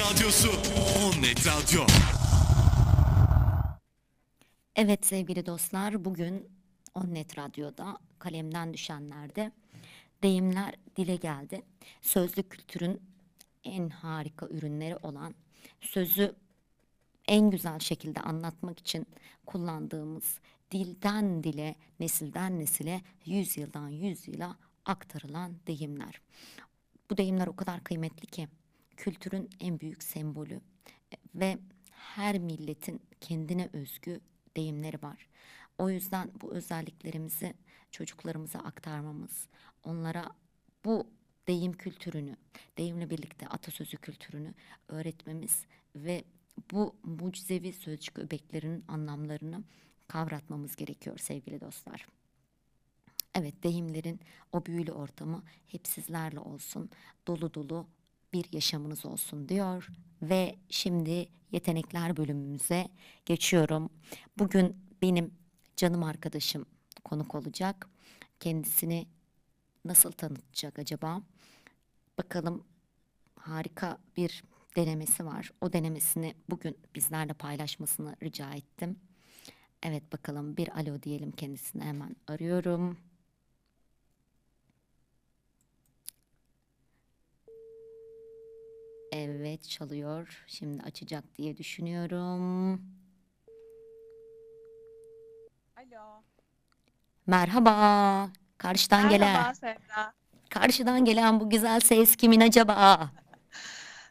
Radyosu Onnet Radyo. Evet sevgili dostlar bugün Onnet Radyo'da kalemden düşenlerde deyimler dile geldi. Sözlü kültürün en harika ürünleri olan sözü en güzel şekilde anlatmak için kullandığımız dilden dile, nesilden nesile, yüzyıldan yüzyıla aktarılan deyimler. Bu deyimler o kadar kıymetli ki kültürün en büyük sembolü e, ve her milletin kendine özgü deyimleri var. O yüzden bu özelliklerimizi çocuklarımıza aktarmamız, onlara bu deyim kültürünü, deyimle birlikte atasözü kültürünü öğretmemiz ve bu mucizevi sözcük öbeklerinin anlamlarını kavratmamız gerekiyor sevgili dostlar. Evet deyimlerin o büyülü ortamı hep sizlerle olsun. Dolu dolu bir yaşamınız olsun diyor. Ve şimdi yetenekler bölümümüze geçiyorum. Bugün benim canım arkadaşım konuk olacak. Kendisini nasıl tanıtacak acaba? Bakalım harika bir denemesi var. O denemesini bugün bizlerle paylaşmasını rica ettim. Evet bakalım bir alo diyelim kendisine hemen arıyorum. Evet çalıyor. Şimdi açacak diye düşünüyorum. Alo. Merhaba. Karşıdan gelen, Merhaba Sevda. karşıdan gelen bu güzel ses kimin acaba?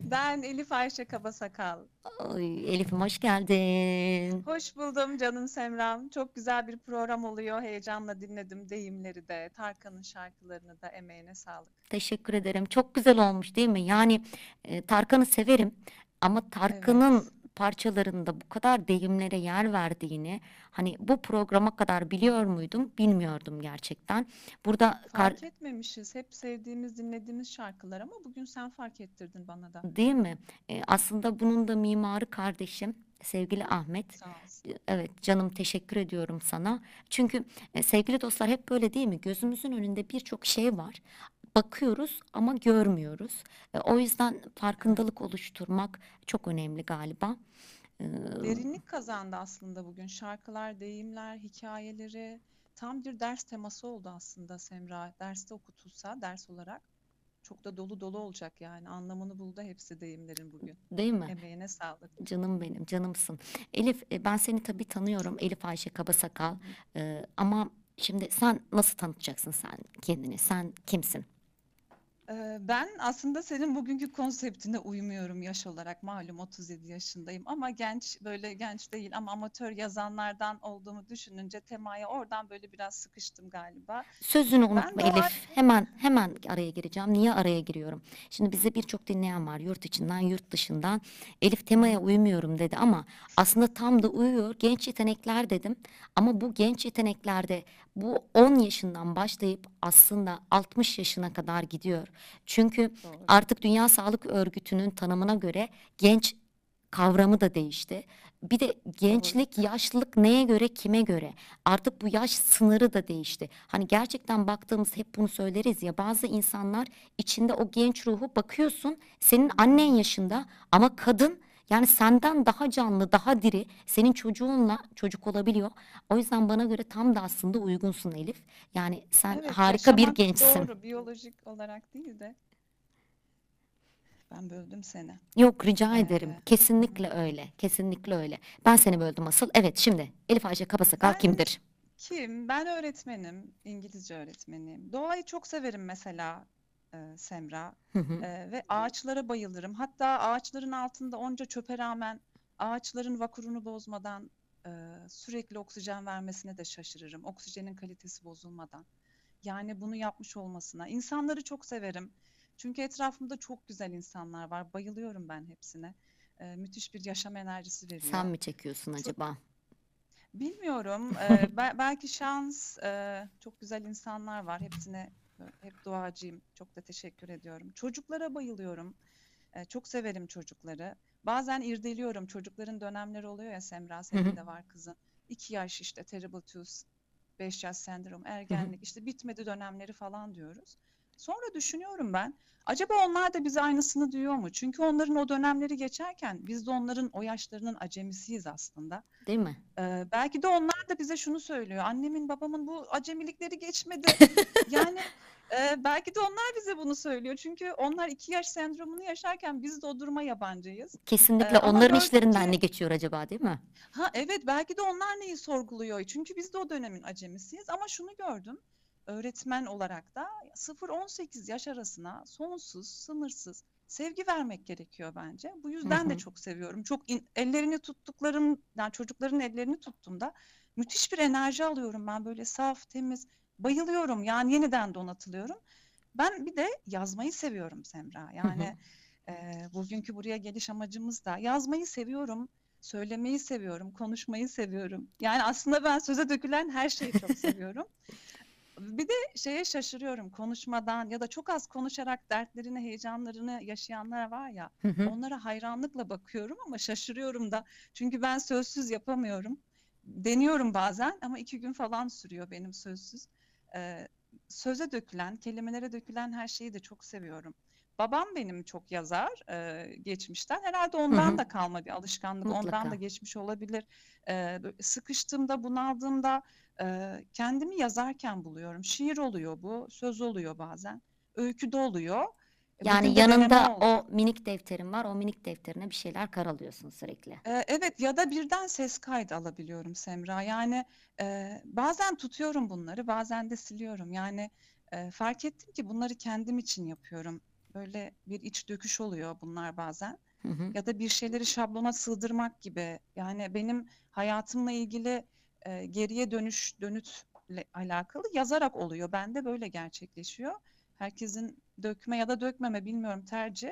Ben Elif Ayşe Kabasakal. Oy, Elif'im hoş geldin. Hoş buldum canım Semram. Çok güzel bir program oluyor. Heyecanla dinledim deyimleri de, Tarkan'ın şarkılarını da emeğine sağlık. Teşekkür ederim. Çok güzel olmuş değil mi? Yani e, Tarkan'ı severim ama Tarkan'ın parçalarında bu kadar deyimlere yer verdiğini hani bu programa kadar biliyor muydum? Bilmiyordum gerçekten. Burada Fark etmemişiz. Hep sevdiğimiz, dinlediğimiz şarkılar ama bugün sen fark ettirdin bana da. değil mi? E, aslında bunun da mimarı kardeşim sevgili Ahmet. Olsun. Evet canım teşekkür ediyorum sana. Çünkü e, sevgili dostlar hep böyle değil mi? Gözümüzün önünde birçok şey var. Bakıyoruz ama görmüyoruz. E, o yüzden farkındalık oluşturmak çok önemli galiba. E, Derinlik kazandı aslında bugün. Şarkılar, deyimler, hikayeleri tam bir ders teması oldu aslında Semra. Derste okutulsa ders olarak çok da dolu dolu olacak yani. Anlamını buldu hepsi deyimlerin bugün. değil mi? Emeğine sağlık. Canım benim, canımsın. Elif, e, ben seni tabii tanıyorum. Elif Ayşe Kabasakal. E, ama şimdi sen nasıl tanıtacaksın sen kendini? Sen kimsin? Ben aslında senin bugünkü konseptine uymuyorum yaş olarak. Malum 37 yaşındayım ama genç böyle genç değil ama amatör yazanlardan olduğumu düşününce temaya oradan böyle biraz sıkıştım galiba. Sözünü unutma doğal- Elif. Hemen hemen araya gireceğim. Niye araya giriyorum? Şimdi bize birçok dinleyen var yurt içinden, yurt dışından. Elif temaya uymuyorum dedi ama aslında tam da uyuyor. Genç yetenekler dedim. Ama bu genç yeteneklerde bu 10 yaşından başlayıp aslında 60 yaşına kadar gidiyor. Çünkü Doğru. artık Dünya Sağlık Örgütü'nün tanımına göre genç kavramı da değişti. Bir de gençlik, yaşlılık neye göre, kime göre? Artık bu yaş sınırı da değişti. Hani gerçekten baktığımız hep bunu söyleriz ya bazı insanlar içinde o genç ruhu bakıyorsun senin annen yaşında ama kadın yani senden daha canlı, daha diri, senin çocuğunla çocuk olabiliyor. O yüzden bana göre tam da aslında uygunsun Elif. Yani sen Evet, harika bir yaşamak gençsin. Doğru, biyolojik olarak değil de. Ben böldüm seni. Yok rica ederim. Ee, Kesinlikle öyle. Kesinlikle öyle. Ben seni böldüm asıl. Evet şimdi Elif Ayşe Kabasakal Ben- kimdir? Kim? Ben öğretmenim, İngilizce öğretmeniyim. Doğayı çok severim mesela e, Semra. Ee, ve ağaçlara bayılırım. Hatta ağaçların altında onca çöpe rağmen ağaçların vakurunu bozmadan e, sürekli oksijen vermesine de şaşırırım. Oksijenin kalitesi bozulmadan. Yani bunu yapmış olmasına. İnsanları çok severim. Çünkü etrafımda çok güzel insanlar var. Bayılıyorum ben hepsine. Ee, müthiş bir yaşam enerjisi veriyor. Sen mi çekiyorsun acaba? Bilmiyorum. Be- belki şans. e, çok güzel insanlar var. Hepsine e, hep duacıyım. Çok da teşekkür ediyorum. Çocuklara bayılıyorum. Ee, çok severim çocukları. Bazen irdeliyorum. Çocukların dönemleri oluyor ya Semra, senin de var kızın. İki yaş işte terrible twos, beş yaş sendrom, ergenlik işte bitmedi dönemleri falan diyoruz. Sonra düşünüyorum ben. Acaba onlar da bize aynısını diyor mu? Çünkü onların o dönemleri geçerken biz de onların o yaşlarının acemisiyiz aslında. Değil mi? Ee, belki de onlar da bize şunu söylüyor. Annemin babamın bu acemilikleri geçmedi. Yani e, belki de onlar bize bunu söylüyor. Çünkü onlar iki yaş sendromunu yaşarken biz de o duruma yabancıyız. Kesinlikle Ee, onların gördük işlerinden ne geçiyor acaba değil mi? Ha evet belki de onlar neyi sorguluyor. Çünkü biz de o dönemin acemisiyiz. Ama şunu gördüm. Öğretmen olarak da 0-18 yaş arasına sonsuz, sınırsız sevgi vermek gerekiyor bence. Bu yüzden hı. de çok seviyorum. Çok in- ellerini tuttuklarım, yani çocukların ellerini tuttuğumda müthiş bir enerji alıyorum ben böyle saf, temiz. Bayılıyorum yani yeniden donatılıyorum. Ben bir de yazmayı seviyorum Semra. Yani e, bugünkü buraya geliş amacımız da yazmayı seviyorum, söylemeyi seviyorum, konuşmayı seviyorum. Yani aslında ben söze dökülen her şeyi çok seviyorum. Bir de şeye şaşırıyorum konuşmadan ya da çok az konuşarak dertlerini, heyecanlarını yaşayanlar var ya. Hı hı. Onlara hayranlıkla bakıyorum ama şaşırıyorum da. Çünkü ben sözsüz yapamıyorum. Deniyorum bazen ama iki gün falan sürüyor benim sözsüz. Ee, söze dökülen, kelimelere dökülen her şeyi de çok seviyorum. Babam benim çok yazar e, geçmişten. Herhalde ondan hı. da kalma bir alışkanlık. Ondan Mutlaka. da geçmiş olabilir. Böyle sıkıştığımda, bunaldığımda e, kendimi yazarken buluyorum. Şiir oluyor bu, söz oluyor bazen. Öykü de oluyor. E, Yani bugün yanında o minik defterin var. O minik defterine bir şeyler karalıyorsun sürekli. Ee, Evet ya da birden ses kaydı alabiliyorum Semra. Yani e, bazen tutuyorum bunları, bazen de siliyorum. Yani e, fark ettim ki bunları kendim için yapıyorum. Böyle bir iç döküş oluyor bunlar bazen. Hı hı. Ya da bir şeyleri şablona sığdırmak gibi. Yani benim hayatımla ilgili e, geriye dönüş, dönütle alakalı yazarak oluyor. Bende böyle gerçekleşiyor. Herkesin dökme ya da dökmeme bilmiyorum tercih.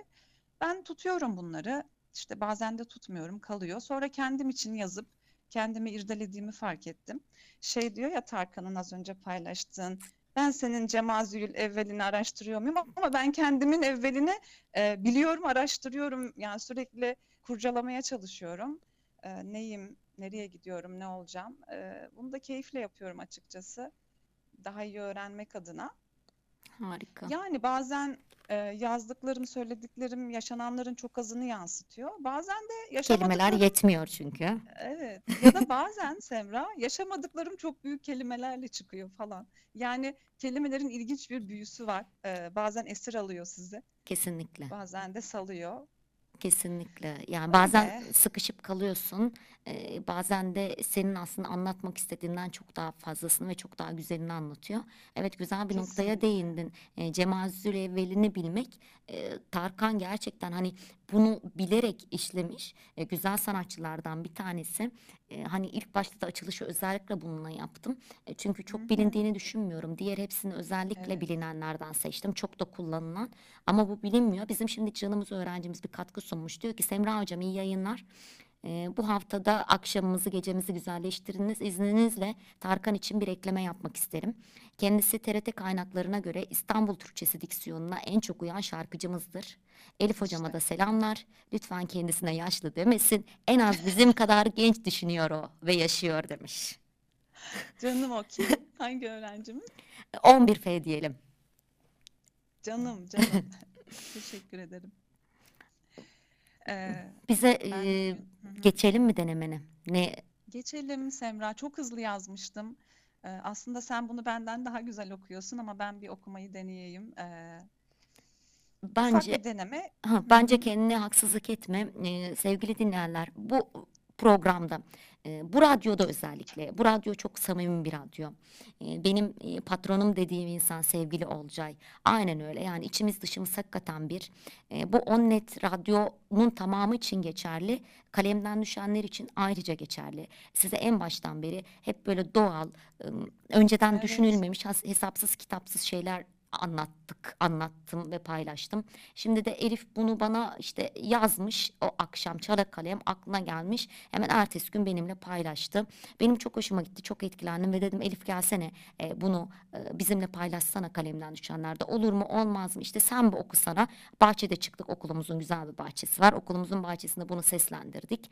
Ben tutuyorum bunları. İşte bazen de tutmuyorum, kalıyor. Sonra kendim için yazıp kendimi irdelediğimi fark ettim. Şey diyor ya Tarkan'ın az önce paylaştığın, ben senin Cemazü'l evvelini araştırıyor muyum? Ama ben kendimin evvelini e, biliyorum, araştırıyorum. Yani sürekli kurcalamaya çalışıyorum. E, neyim, nereye gidiyorum, ne olacağım? E, bunu da keyifle yapıyorum açıkçası. Daha iyi öğrenmek adına. Harika. Yani bazen e, yazdıklarım, söylediklerim yaşananların çok azını yansıtıyor. Bazen de Kelimeler yaşamadıklarım, yetmiyor çünkü. evet. Ya da bazen Semra yaşamadıklarım çok büyük kelimelerle çıkıyor falan. Yani kelimelerin ilginç bir büyüsü var. E, bazen esir alıyor sizi, Kesinlikle. bazen de salıyor. Kesinlikle. Yani bazen Öyle. sıkışıp kalıyorsun. Bazen de senin aslında anlatmak istediğinden çok daha fazlasını ve çok daha güzelini anlatıyor. Evet güzel bir noktaya Kesinlikle. değindin. Ee, Cemal Zülevvel'ini bilmek. e, Tarkan gerçekten hani bunu bilerek işlemiş e, güzel sanatçılardan bir tanesi. E, hani ilk başta da açılışı özellikle bununla yaptım. E, çünkü çok hı. bilindiğini düşünmüyorum. Diğer hepsini özellikle Evet. bilinenlerden seçtim. Çok da kullanılan. Ama bu bilinmiyor. Bizim şimdi canımız öğrencimiz bir katkı sunmuş. Diyor ki Semra Hocam iyi yayınlar. Ee, bu haftada akşamımızı gecemizi güzelleştiriniz. İzninizle Tarkan için bir ekleme yapmak isterim. Kendisi TRT kaynaklarına göre İstanbul Türkçesi diksiyonuna en çok uyan şarkıcımızdır. Elif hocama da selamlar. Lütfen kendisine yaşlı demesin. En az bizim kadar genç düşünüyor o ve yaşıyor demiş. Canım o kim? Hangi öğrencimiz? 11F diyelim. Canım, canım. Teşekkür ederim. Ee, Bize ben e, bugün... Hı hı. geçelim mi denemeni? Ne Geçelim Semra. Çok hızlı yazmıştım. Ee, aslında sen bunu benden daha güzel okuyorsun ama ben bir okumayı deneyeyim. Ee, ufak bence bir deneme. Ha, bence kendine haksızlık etme Ee, sevgili dinleyenler. Bu programda, e, bu radyoda özellikle, bu radyo çok samimi bir radyo. Ee, benim e, patronum dediğim insan sevgili Olcay. Aynen öyle. Yani içimiz dışımız hakikaten bir. E, bu Onnet radyonun tamamı için geçerli. Kalemden düşenler için ayrıca geçerli. Size en baştan beri hep böyle doğal, ım, önceden Evet. düşünülmemiş, has- hesapsız kitapsız şeyler anlattık, anlattım ve paylaştım. Şimdi de Elif bunu bana işte yazmış o akşam çala kalem aklına gelmiş. Hemen ertesi gün benimle paylaştı. Benim çok hoşuma gitti, çok etkilendim ve dedim Elif gelsene e, bunu e, bizimle paylaşsana kalemden düşenlerde. Olur mu olmaz mı? İşte sen bir okusana. Bahçede çıktık okulumuzun güzel bir bahçesi var. Okulumuzun bahçesinde bunu seslendirdik.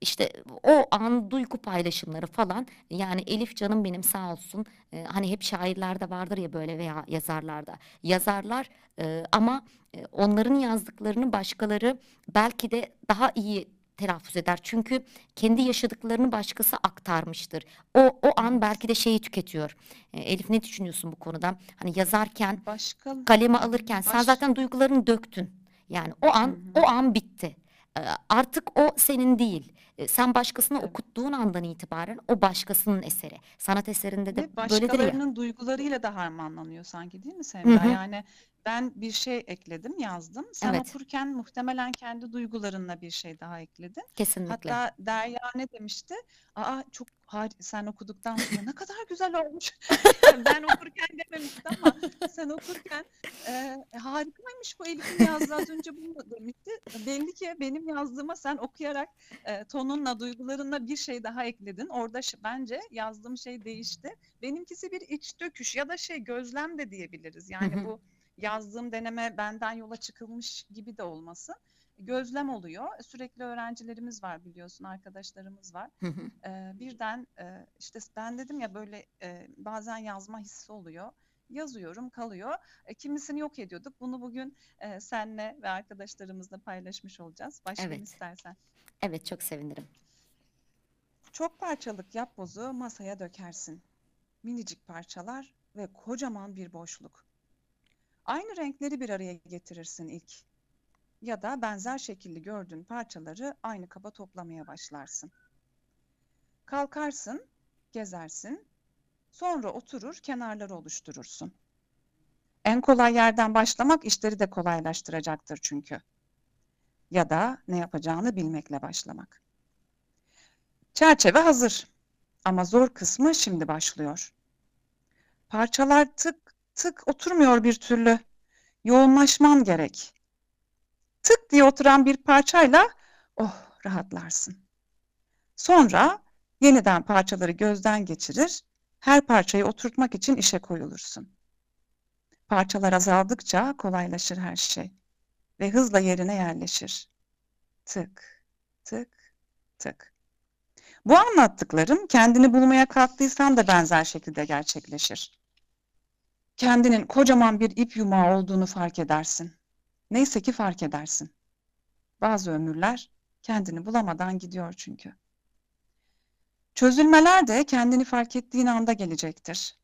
İşte o an duygu paylaşımları falan yani Elif canım benim sağ olsun e, hani hep şairlerde vardır ya böyle veya yazarlarda yazarlar e, ama e, onların yazdıklarını başkaları belki de daha iyi telaffuz eder. Çünkü kendi yaşadıklarını başkası aktarmıştır. O o an belki de şeyi tüketiyor. E, Elif ne düşünüyorsun bu konuda? Hani yazarken Başka kaleme alırken sen baş zaten duygularını döktün. Yani o an hı. o an bitti. Ee, Artık o senin değil. Ee, Sen başkasına Evet. okuttuğun andan itibaren o başkasının eseri. Sanat eserinde de Ve böyledir ya. başkalarının duygularıyla da harmanlanıyor sanki değil mi Semra? Yani ben bir şey ekledim, yazdım. Sen Evet. okurken muhtemelen kendi duygularınla bir şey daha ekledin. Kesinlikle. Hatta Derya ne demişti? Aa çok har sen okuduktan sonra ne kadar güzel olmuş. Ben okurken dememişti ama sen okurken e, harikaymış bu Elif'in yazdığı az önce bunu demişti. Belli ki benim yazdığıma sen okuyarak e, tonunla, duygularınla bir şey daha ekledin. Orada bence yazdığım şey değişti. Benimkisi bir iç döküş ya da şey gözlem de diyebiliriz. Yani bu yazdığım deneme benden yola çıkılmış gibi de olmasın. Gözlem oluyor. Sürekli öğrencilerimiz var biliyorsun, arkadaşlarımız var. Ee, birden e, işte ben dedim ya böyle e, bazen yazma hissi oluyor. Yazıyorum kalıyor. E, kimisini yok ediyorduk. Bunu bugün e, senle ve arkadaşlarımızla paylaşmış olacağız. Başlayalım Evet. istersen. Evet çok sevinirim. Çok parçalık yapbozu masaya dökersin. Minicik parçalar ve kocaman bir boşluk. Aynı renkleri bir araya getirirsin ilk. Ya da benzer şekilli gördüğün parçaları aynı kaba toplamaya başlarsın. Kalkarsın, gezersin, sonra oturur kenarları oluşturursun. En kolay yerden başlamak işleri de kolaylaştıracaktır çünkü. Ya da ne yapacağını bilmekle başlamak. Çerçeve hazır. Ama zor kısmı şimdi başlıyor. Parçalar tık tık oturmuyor bir türlü. Yoğunlaşman gerek. Tık diye oturan bir parçayla oh rahatlarsın. Sonra yeniden parçaları gözden geçirir, her parçayı oturtmak için işe koyulursun. Parçalar azaldıkça kolaylaşır her şey ve hızla yerine yerleşir. Tık, tık, tık. Bu anlattıklarım kendini bulmaya kalktıysan da benzer şekilde gerçekleşir. Kendinin kocaman bir ip yumağı olduğunu fark edersin. Neyse ki fark edersin. Bazı ömürler kendini bulamadan gidiyor çünkü. Çözülmeler de kendini fark ettiğin anda gelecektir.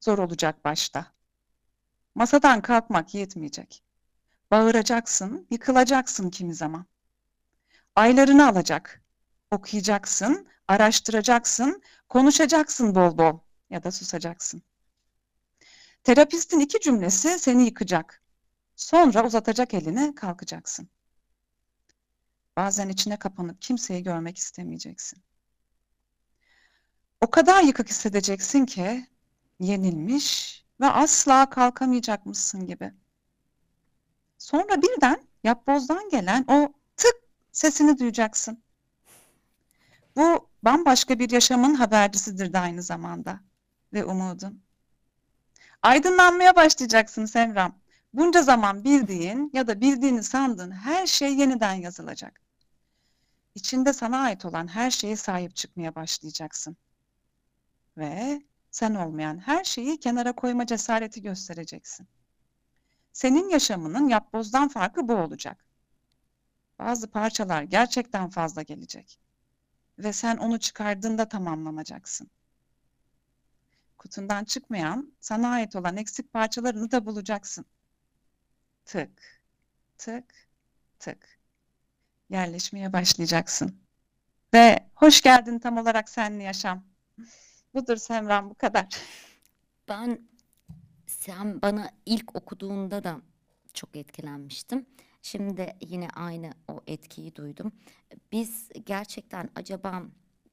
Zor olacak başta. Masadan kalkmak yetmeyecek. Bağıracaksın, yıkılacaksın kimi zaman. Aylarını alacak. Okuyacaksın, araştıracaksın, konuşacaksın bol bol ya da susacaksın. Terapistin iki cümlesi seni yıkacak. Sonra uzatacak elini kalkacaksın. Bazen içine kapanıp kimseyi görmek istemeyeceksin. O kadar yıkık hissedeceksin ki yenilmiş ve asla kalkamayacakmışsın gibi. Sonra birden yapbozdan gelen o tık sesini duyacaksın. Bu bambaşka bir yaşamın habercisidir de aynı zamanda ve umudun. Aydınlanmaya başlayacaksın Semram. Bunca zaman bildiğin ya da bildiğini sandığın her şey yeniden yazılacak. İçinde sana ait olan her şeye sahip çıkmaya başlayacaksın. Ve sen olmayan her şeyi kenara koyma cesareti göstereceksin. Senin yaşamının yapbozdan farkı bu olacak. Bazı parçalar gerçekten fazla gelecek. Ve sen onu çıkardığında tamamlanacaksın. Kutundan çıkmayan, sana ait olan eksik parçalarını da bulacaksın. Tık, tık, tık. Yerleşmeye başlayacaksın. Ve hoş geldin tam olarak senli yaşam. Budur Semran bu kadar. Ben sen bana ilk okuduğunda da çok etkilenmiştim. Şimdi yine aynı o etkiyi duydum. Biz gerçekten acaba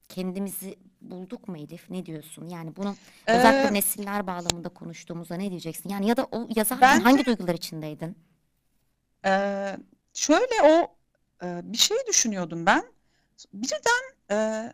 kendimizi bulduk mu Elif? Ne diyorsun? Yani bunu özellikle Ee, nesiller bağlamında konuştuğumuzda ne diyeceksin? Yani ya da o yazarken bence hangi duygular içindeydin? Eee, şöyle o eee, bir şey düşünüyordum ben. Birden eee,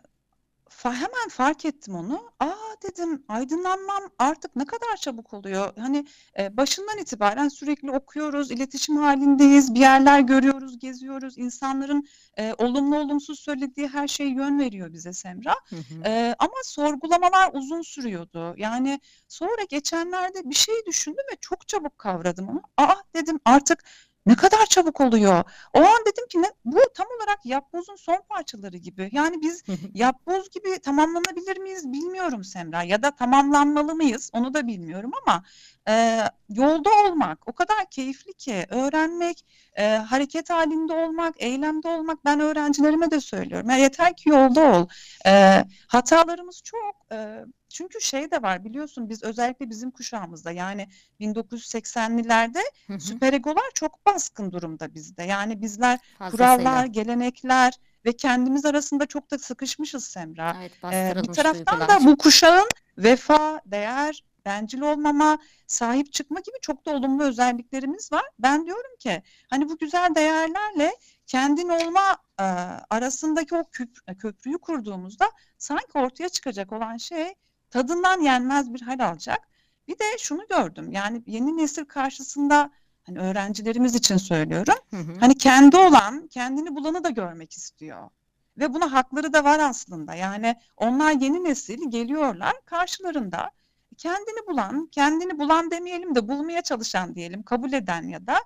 fa- hemen fark ettim onu. Aa dedim aydınlanmam artık ne kadar çabuk oluyor. Hani eee, başından itibaren sürekli okuyoruz, iletişim halindeyiz, bir yerler görüyoruz, geziyoruz. İnsanların eee, olumlu olumsuz söylediği her şey yön veriyor bize Semra. Hı hı. Eee, ama sorgulamalar uzun sürüyordu. Yani sonra geçenlerde bir şey düşündüm ve çok çabuk kavradım onu. Aa dedim artık ne kadar çabuk oluyor. O an dedim ki ne, bu tam olarak yapbozun son parçaları gibi. Yani biz yapboz gibi tamamlanabilir miyiz bilmiyorum Semra ya da tamamlanmalı mıyız onu da bilmiyorum ama e, yolda olmak o kadar keyifli ki öğrenmek, e, hareket halinde olmak, eylemde olmak ben öğrencilerime de söylüyorum. Ya yeter ki yolda ol. E, hatalarımız çok. E, çünkü şey de var biliyorsun biz özellikle bizim kuşağımızda yani 1980'lilerde Hı hı. süperegolar çok baskın durumda bizde. Yani bizler Fazlasıyla. kurallar, gelenekler ve kendimiz arasında çok da sıkışmışız Semra. Evet, Ee, bir taraftan duygular. da bu kuşağın vefa, değer, bencil olmama, sahip çıkma gibi çok da olumlu özelliklerimiz var. Ben diyorum ki hani bu güzel değerlerle kendin olma e, arasındaki o köprüyü kurduğumuzda sanki ortaya çıkacak olan şey tadından yenmez bir hal alacak. Bir de şunu gördüm yani yeni nesil karşısında hani öğrencilerimiz için söylüyorum. Hı hı. Hani kendi olan, kendini bulanı da görmek istiyor. Ve buna hakları da var aslında. Yani onlar yeni nesil geliyorlar karşılarında kendini bulan, kendini bulan demeyelim de bulmaya çalışan diyelim, kabul eden ya da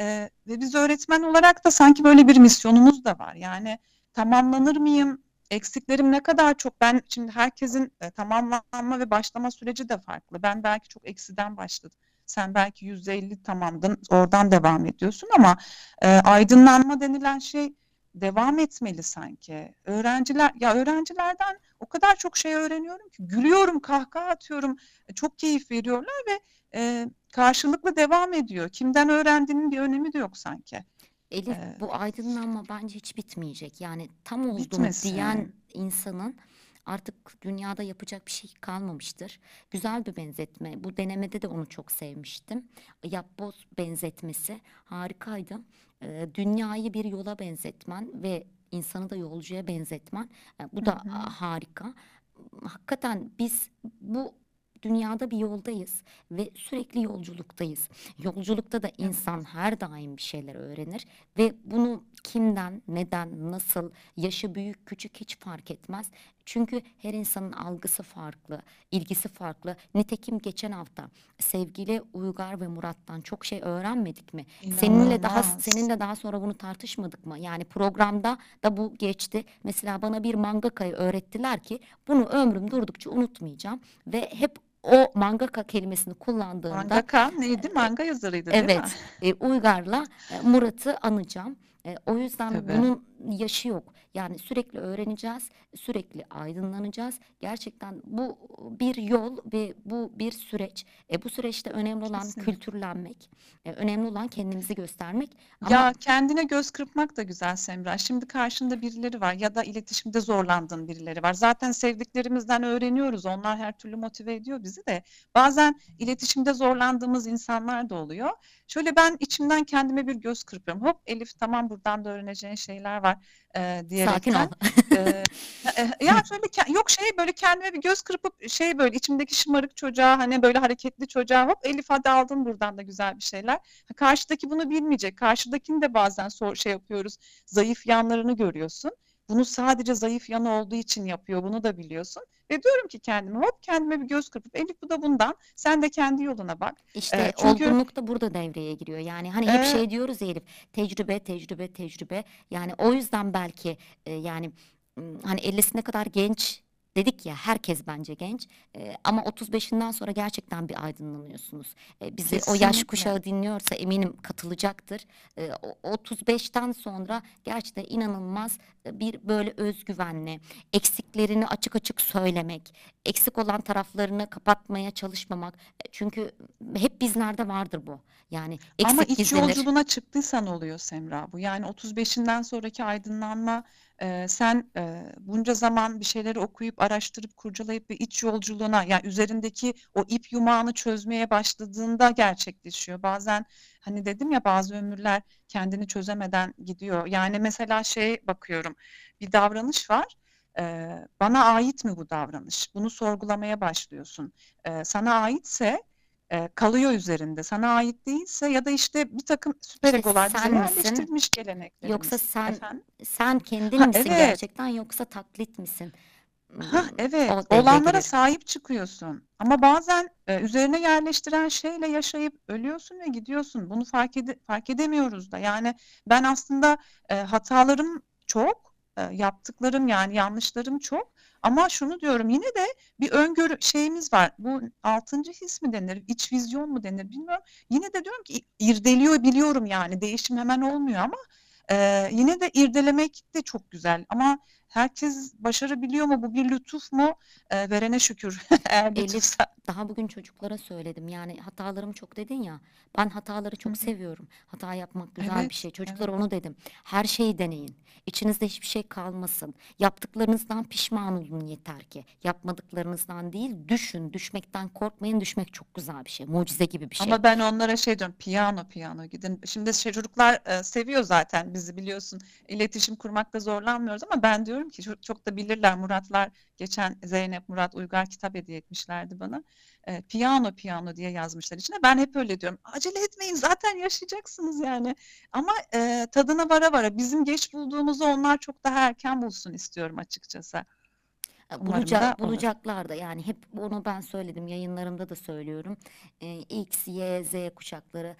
e, ve biz öğretmen olarak da sanki böyle bir misyonumuz da var. Yani tamamlanır mıyım? Eksiklerim ne kadar çok? Ben şimdi herkesin e, tamamlanma ve başlama süreci de farklı. Ben belki çok eksiden başladım. Sen belki %50 tamamdın, oradan devam ediyorsun ama e, aydınlanma denilen şey devam etmeli sanki. Öğrenciler ya öğrencilerden o kadar çok şey öğreniyorum ki gülüyorum, kahkaha atıyorum. e, Çok keyif veriyorlar ve e, karşılıklı devam ediyor. Kimden öğrendiğinin bir önemi de yok sanki. Elif Ee, bu aydınlanma bence hiç bitmeyecek. Yani tam oldum Bitmesin. diyen insanın artık dünyada yapacak bir şey kalmamıştır. Güzel bir benzetme. Bu denemede de onu çok sevmiştim. Yapboz benzetmesi harikaydı. Ee, dünyayı bir yola benzetmen ve insanı da yolcuya benzetmen bu da Hı hı. a, harika. Hakikaten biz bu dünyada bir yoldayız ve sürekli yolculuktayız. Yolculukta da insan her daim bir şeyler öğrenir ve bunu kimden, neden, nasıl, yaşı büyük, küçük hiç fark etmez. Çünkü her insanın algısı farklı, ilgisi farklı. Nitekim geçen hafta sevgili Uygar ve Murat'tan çok şey öğrenmedik mi? Seninle daha İnanılmaz. seninle daha sonra bunu tartışmadık mı? Yani programda da bu geçti. Mesela bana bir mangakayı öğrettiler ki bunu ömrüm durdukça unutmayacağım ve hep o mangaka kelimesini kullandığımda Mangaka neydi? Manga yazarıydı değil mi? Evet, e, Uygar'la e, Murat'ı anacağım. E, o yüzden Tabii. bunun yaşı yok. Yani sürekli öğreneceğiz, sürekli aydınlanacağız. Gerçekten bu bir yol ve bu bir süreç. E, bu süreçte önemli olan Kesinlikle. kültürlenmek, e, önemli olan kendimizi göstermek. Ama Ya kendine göz kırpmak da güzel Semra. Şimdi karşında birileri var ya da iletişimde zorlandığın birileri var. Zaten sevdiklerimizden öğreniyoruz. Onlar her türlü motive ediyor bizi de. Bazen iletişimde zorlandığımız insanlar da oluyor. Şöyle ben içimden kendime bir göz kırpıyorum. Hop Elif tamam buradan da öğreneceğin şeyler var e, sakin ol. diyerekten. e, e, ya şöyle yok şey böyle kendime bir göz kırpıp şey böyle içimdeki şımarık çocuğa hani böyle hareketli çocuğa hop Elif hadi aldın buradan da güzel bir şeyler. Ha, Karşıdaki bunu bilmeyecek. Karşıdakini de bazen sor, şey yapıyoruz. Zayıf yanlarını görüyorsun. Bunu sadece zayıf yanı olduğu için yapıyor. Bunu da biliyorsun. Ve diyorum ki kendime hop kendime bir göz kırpıp Elif bu da bundan. Sen de kendi yoluna bak. İşte E, çünkü olgunluk da burada devreye giriyor. Yani hani hep e, şey diyoruz ya Elif, tecrübe, tecrübe, tecrübe. Yani o yüzden belki e, yani hani 50'sine kadar genç dedik ya herkes bence genç E, ama 35'inden sonra gerçekten bir aydınlanıyorsunuz. E, bizi o yaş kesinlikle. kuşağı dinliyorsa eminim katılacaktır. E, o- 35'ten sonra gerçekten inanılmaz bir böyle özgüvenle eksiklerini açık açık söylemek, eksik olan taraflarını kapatmaya çalışmamak. Çünkü hep bizlerde vardır bu. Yani Ama eksik iç gizlenir. yolculuğuna çıktıysan oluyor Semra bu. Yani 35'inden sonraki aydınlanma e, sen e, bunca zaman bir şeyleri okuyup araştırıp kurcalayıp bir iç yolculuğuna yani üzerindeki o ip yumağını çözmeye başladığında gerçekleşiyor. Bazen hani dedim ya bazı ömürler kendini çözemeden gidiyor. Yani mesela şey bakıyorum bir davranış var. E, bana ait mi bu davranış? Bunu sorgulamaya başlıyorsun. E, sana aitse e, kalıyor üzerinde. Sana ait değilse ya da işte bir takım süper İşte egolar bize sen misin yerleştirilmiş yoksa geleneklerimiz. sen Efendim? sen kendin Ha misin evet. gerçekten yoksa taklit misin? Ha Hmm, evet. O Olanlara girir. sahip çıkıyorsun. Ama bazen e, üzerine yerleştiren şeyle yaşayıp ölüyorsun ve gidiyorsun. Bunu fark ede fark edemiyoruz da. Yani ben aslında e, hatalarım çok, e, yaptıklarım yani yanlışlarım çok. Ama şunu diyorum yine de bir öngörü şeyimiz var. Bu altıncı his mi denir, iç vizyon mu denir bilmiyorum. Yine de diyorum ki irdeliyor biliyorum yani değişim hemen olmuyor ama e, yine de irdelemek de çok güzel. Ama herkes başarabiliyor mu? Bu bir lütuf mu? Eee, verene şükür eğer Elif lütufsa. daha bugün çocuklara söyledim. Yani hatalarım çok dedin ya. Ben hataları çok hı. seviyorum. Hata yapmak güzel bir Evet, şey. Çocuklara evet. onu dedim. Her şeyi deneyin. İçinizde hiçbir şey kalmasın. Yaptıklarınızdan pişman olun yeter ki. Yapmadıklarınızdan değil, düşün. Düşmekten korkmayın. Düşmek çok güzel bir şey. Mucize gibi bir şey. Ama ben onlara şey diyorum piyano piyano gidin. Şimdi şey, çocuklar e, seviyor zaten bizi biliyorsun. İletişim kurmakta zorlanmıyoruz ama ben diyorum ki çok, çok da bilirler Muratlar geçen Zeynep Murat Uygar kitap hediye etmişlerdi bana. E, piyano piyano diye yazmışlar içine. Ben hep öyle diyorum. Acele etmeyin zaten yaşayacaksınız yani. Ama e, tadına vara vara bizim geç bulduğumuzu onlar çok daha erken bulsun istiyorum açıkçası. Buluca, da bulacaklar da yani hep onu ben söyledim yayınlarımda da söylüyorum. E, X, Y, Z kuşakları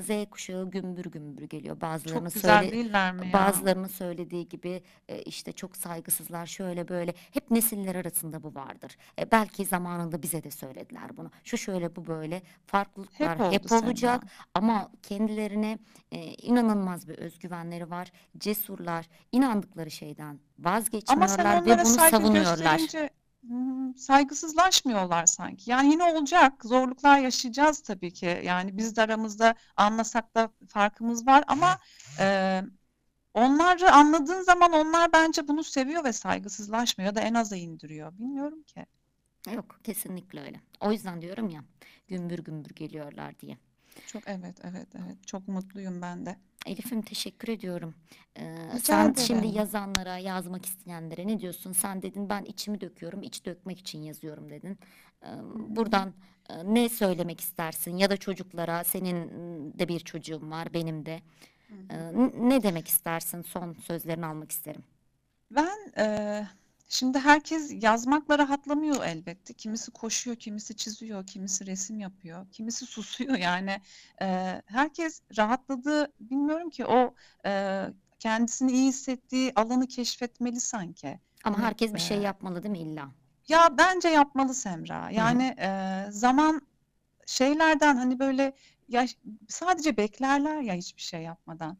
Z kuşağı gümbür gümbür geliyor. Bazılarını Çok güzel söyle değiller mi ya? bazılarının söylediği gibi işte çok saygısızlar şöyle böyle hep nesiller arasında bu vardır. E, belki zamanında bize de söylediler bunu. Şu şöyle bu böyle farklılıklar Hep hep olacak ama kendilerine e, inanılmaz bir özgüvenleri var. Cesurlar, inandıkları şeyden vazgeçmiyorlar ve bunu savunuyorlar. Saygısızlaşmıyorlar sanki. Yani yine olacak, zorluklar yaşayacağız tabii ki. Yani biz de aramızda anlasak da farkımız var ama e, onları anladığın zaman onlar bence bunu seviyor ve saygısızlaşmıyor da en aza indiriyor. Bilmiyorum ki. Yok kesinlikle öyle. O yüzden diyorum ya gümbür gümbür geliyorlar diye. Çok evet evet evet çok mutluyum ben de. Elif'im teşekkür ediyorum. Ee, sen şimdi ederim. yazanlara, yazmak isteyenlere ne diyorsun? Sen dedin ben içimi döküyorum, iç dökmek için yazıyorum dedin. Ee, buradan e, ne söylemek istersin? Ya da çocuklara, senin de bir çocuğun var, benim de. Ee, ne demek istersin? Son sözlerini almak isterim. Ben eee, şimdi herkes yazmakla rahatlamıyor elbette. Kimisi koşuyor, kimisi çiziyor, kimisi resim yapıyor, kimisi susuyor. Yani eee, herkes rahatladığı, bilmiyorum ki o eee, kendisini iyi hissettiği alanı keşfetmeli sanki. Ama Hani herkes bir şey yapmalı değil mi illa? ya bence yapmalı Semra. Yani eee, zaman şeylerden hani böyle ya sadece beklerler ya hiçbir şey yapmadan.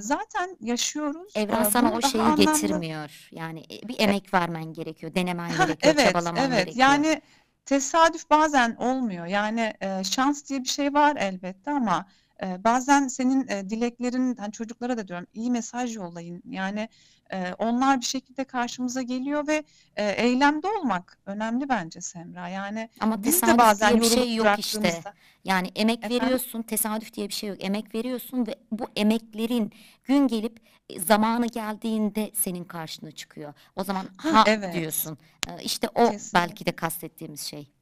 Zaten yaşıyoruz. Evren sana o şeyi anlamlı getirmiyor. Yani bir E, emek vermen gerekiyor, denemen Hah, gerekiyor, evet, çabalaman evet. gerekiyor. Yani tesadüf bazen olmuyor. Yani e, şans diye bir şey var elbette ama e, bazen senin e, dileklerin, hani çocuklara da diyorum iyi mesaj yollayın. Yani e, onlar bir şekilde karşımıza geliyor ve e, eylemde olmak önemli bence Semra. Yani Ama biz de bazen diye bir şey yok işte. Yani emek efendim veriyorsun, tesadüf diye bir şey yok. Emek veriyorsun ve bu emeklerin gün gelip e, zamanı geldiğinde senin karşına çıkıyor. O zaman ha ha evet diyorsun. İşte o belki kesinlikle. de kastettiğimiz şey.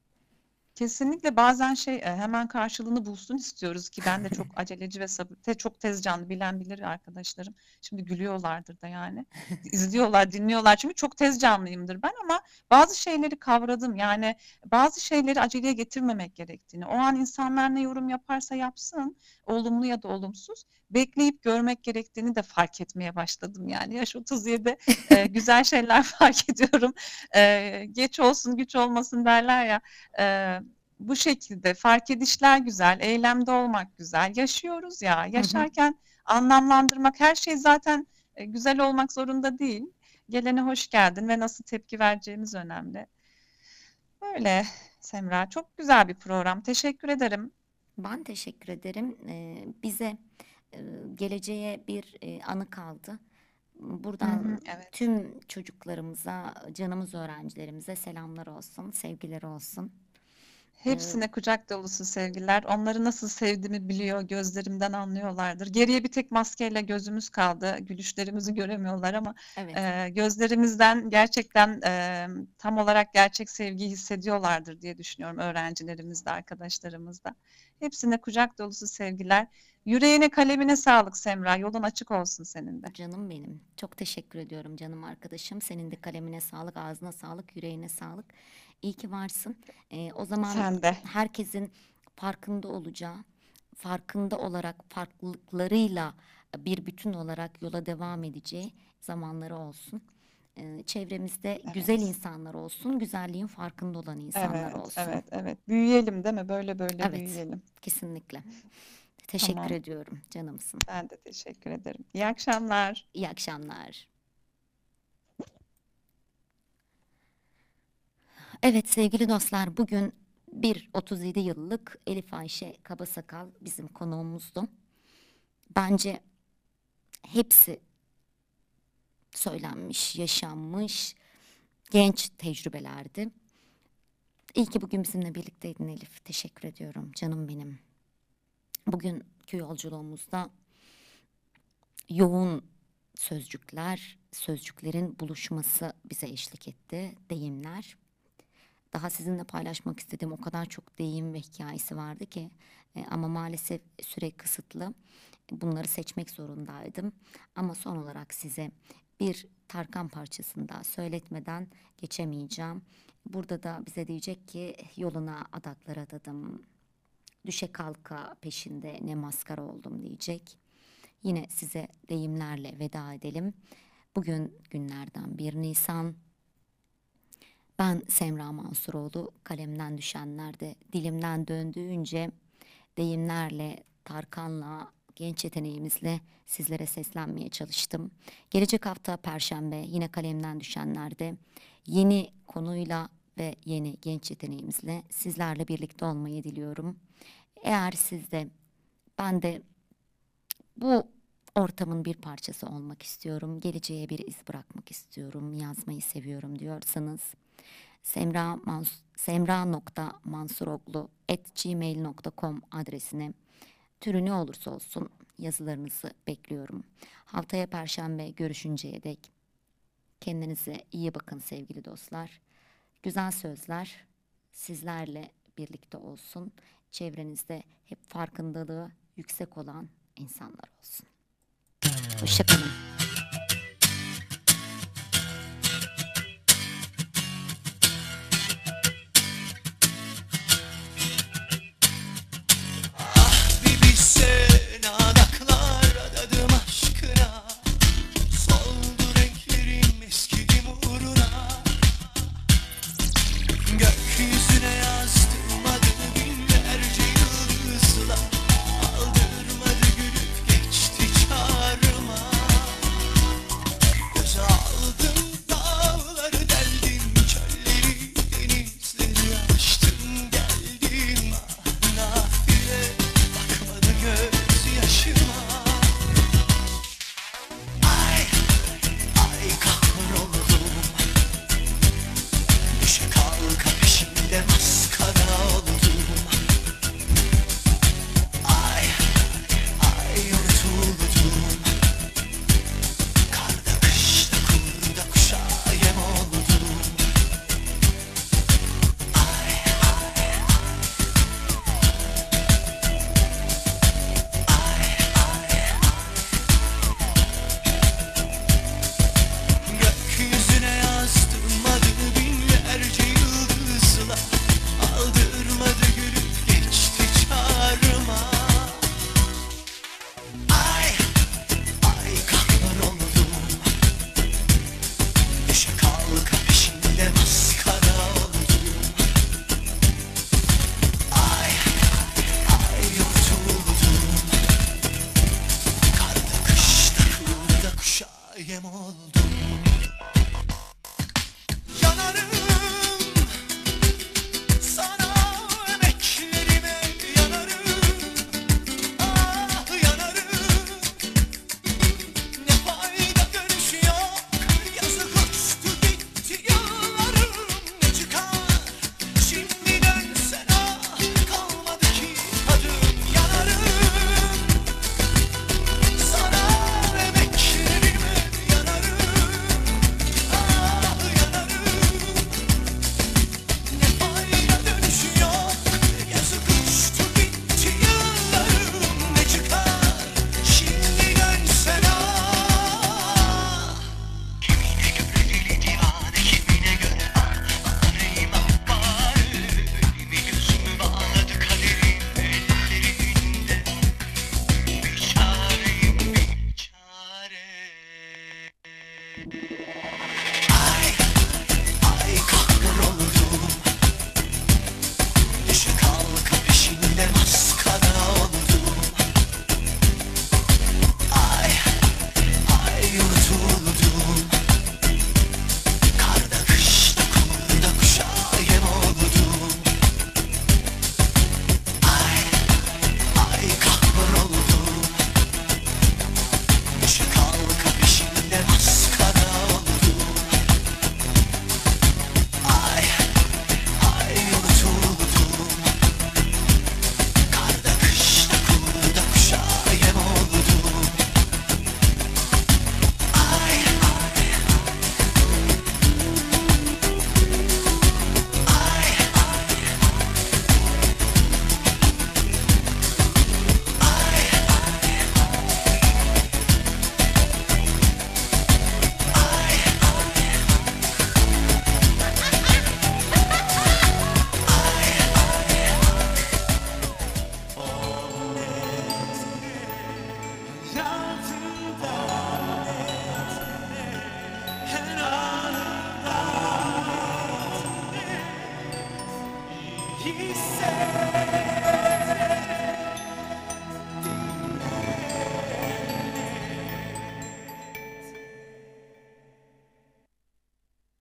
Kesinlikle bazen şey e, hemen karşılığını bulsun istiyoruz ki ben de çok aceleci ve sabır, te, çok tez canlı bilen bilir arkadaşlarım. Şimdi gülüyorlardır da yani. İzliyorlar, dinliyorlar çünkü çok tez canlıyımdır ben ama bazı şeyleri kavradım. Yani bazı şeyleri aceleye getirmemek gerektiğini. O an insanlar ne yorum yaparsa yapsın, olumlu ya da olumsuz, bekleyip görmek gerektiğini de fark etmeye başladım. Yani yaş 37 e, güzel şeyler fark ediyorum. E, geç olsun güç olmasın derler ya. E, bu şekilde fark edişler güzel, eylemde olmak güzel. Yaşıyoruz ya, Hı hı. yaşarken anlamlandırmak, her şey zaten e, güzel olmak zorunda değil. Gelene hoş geldin ve nasıl tepki vereceğimiz önemli. Böyle Semra, çok güzel bir program. Teşekkür ederim. Ben teşekkür ederim. E, bize geleceğe bir anı kaldı. Hı hı, Buradan evet. tüm çocuklarımıza, canımız öğrencilerimize selamlar olsun, sevgiler olsun. Hepsine kucak dolusu sevgiler. Onları nasıl sevdiğimi biliyor, gözlerimden anlıyorlardır. Geriye bir tek maskeyle gözümüz kaldı. Gülüşlerimizi göremiyorlar ama evet. e, gözlerimizden gerçekten e, tam olarak gerçek sevgiyi hissediyorlardır diye düşünüyorum öğrencilerimiz de, arkadaşlarımız da. Hepsine kucak dolusu sevgiler. Yüreğine, kalemine sağlık Semra. Yolun açık olsun senin de. Canım benim. Çok teşekkür ediyorum canım arkadaşım. Senin de kalemine sağlık, ağzına sağlık, yüreğine sağlık. İyi ki varsın. Ee, o zaman Sen de. herkesin farkında olacağı, farkında olarak farklılıklarıyla bir bütün olarak yola devam edeceği zamanları olsun. Ee, çevremizde güzel Evet. insanlar olsun, güzelliğin farkında olan insanlar Evet, olsun. evet, evet. Büyüyelim değil mi? Böyle böyle Evet, büyüyelim. kesinlikle. Teşekkür tamam. ediyorum canımsın. Ben de teşekkür ederim. İyi akşamlar. İyi akşamlar. Evet sevgili dostlar bugün bir 37 yıllık Elif Ayşe Kabasakal bizim konuğumuzdu. Bence hepsi söylenmiş, yaşanmış genç tecrübelerdi. İyi ki bugün bizimle birlikteydin Elif. Teşekkür ediyorum canım benim. Bugünkü yolculuğumuzda yoğun sözcükler, sözcüklerin buluşması bize eşlik etti. Deyimler. Daha sizinle paylaşmak istediğim o kadar çok deyim ve hikayesi vardı ki e, ama maalesef süre kısıtlı. Bunları seçmek zorundaydım. Ama son olarak size bir Tarkan parçasını daha söyletmeden geçemeyeceğim. Burada da bize diyecek ki yoluna adaklar adadım. Düşe kalka peşinde ne maskara oldum diyecek. Yine size deyimlerle veda edelim. Bugün günlerden 1 Nisan. Ben Semra Mansuroğlu, kalemden düşenlerde dilimden döndüğünce deyimlerle, Tarkan'la, genç yeteneğimizle sizlere seslenmeye çalıştım. Gelecek hafta Perşembe yine kalemden düşenlerde yeni konuyla ve yeni genç yeteneğimizle sizlerle birlikte olmayı diliyorum. Eğer siz de ben de bu ortamın bir parçası olmak istiyorum. Geleceğe bir iz bırakmak istiyorum. Yazmayı seviyorum diyorsanız semra mans semra.mansuroglu at gmail.com adresine türü ne olursa olsun yazılarınızı bekliyorum. Haftaya perşembe görüşünceye dek kendinize iyi bakın sevgili dostlar. Güzel sözler sizlerle birlikte olsun. Çevrenizde hep farkındalığı yüksek olan insanlar olsun. Hoşçakalın.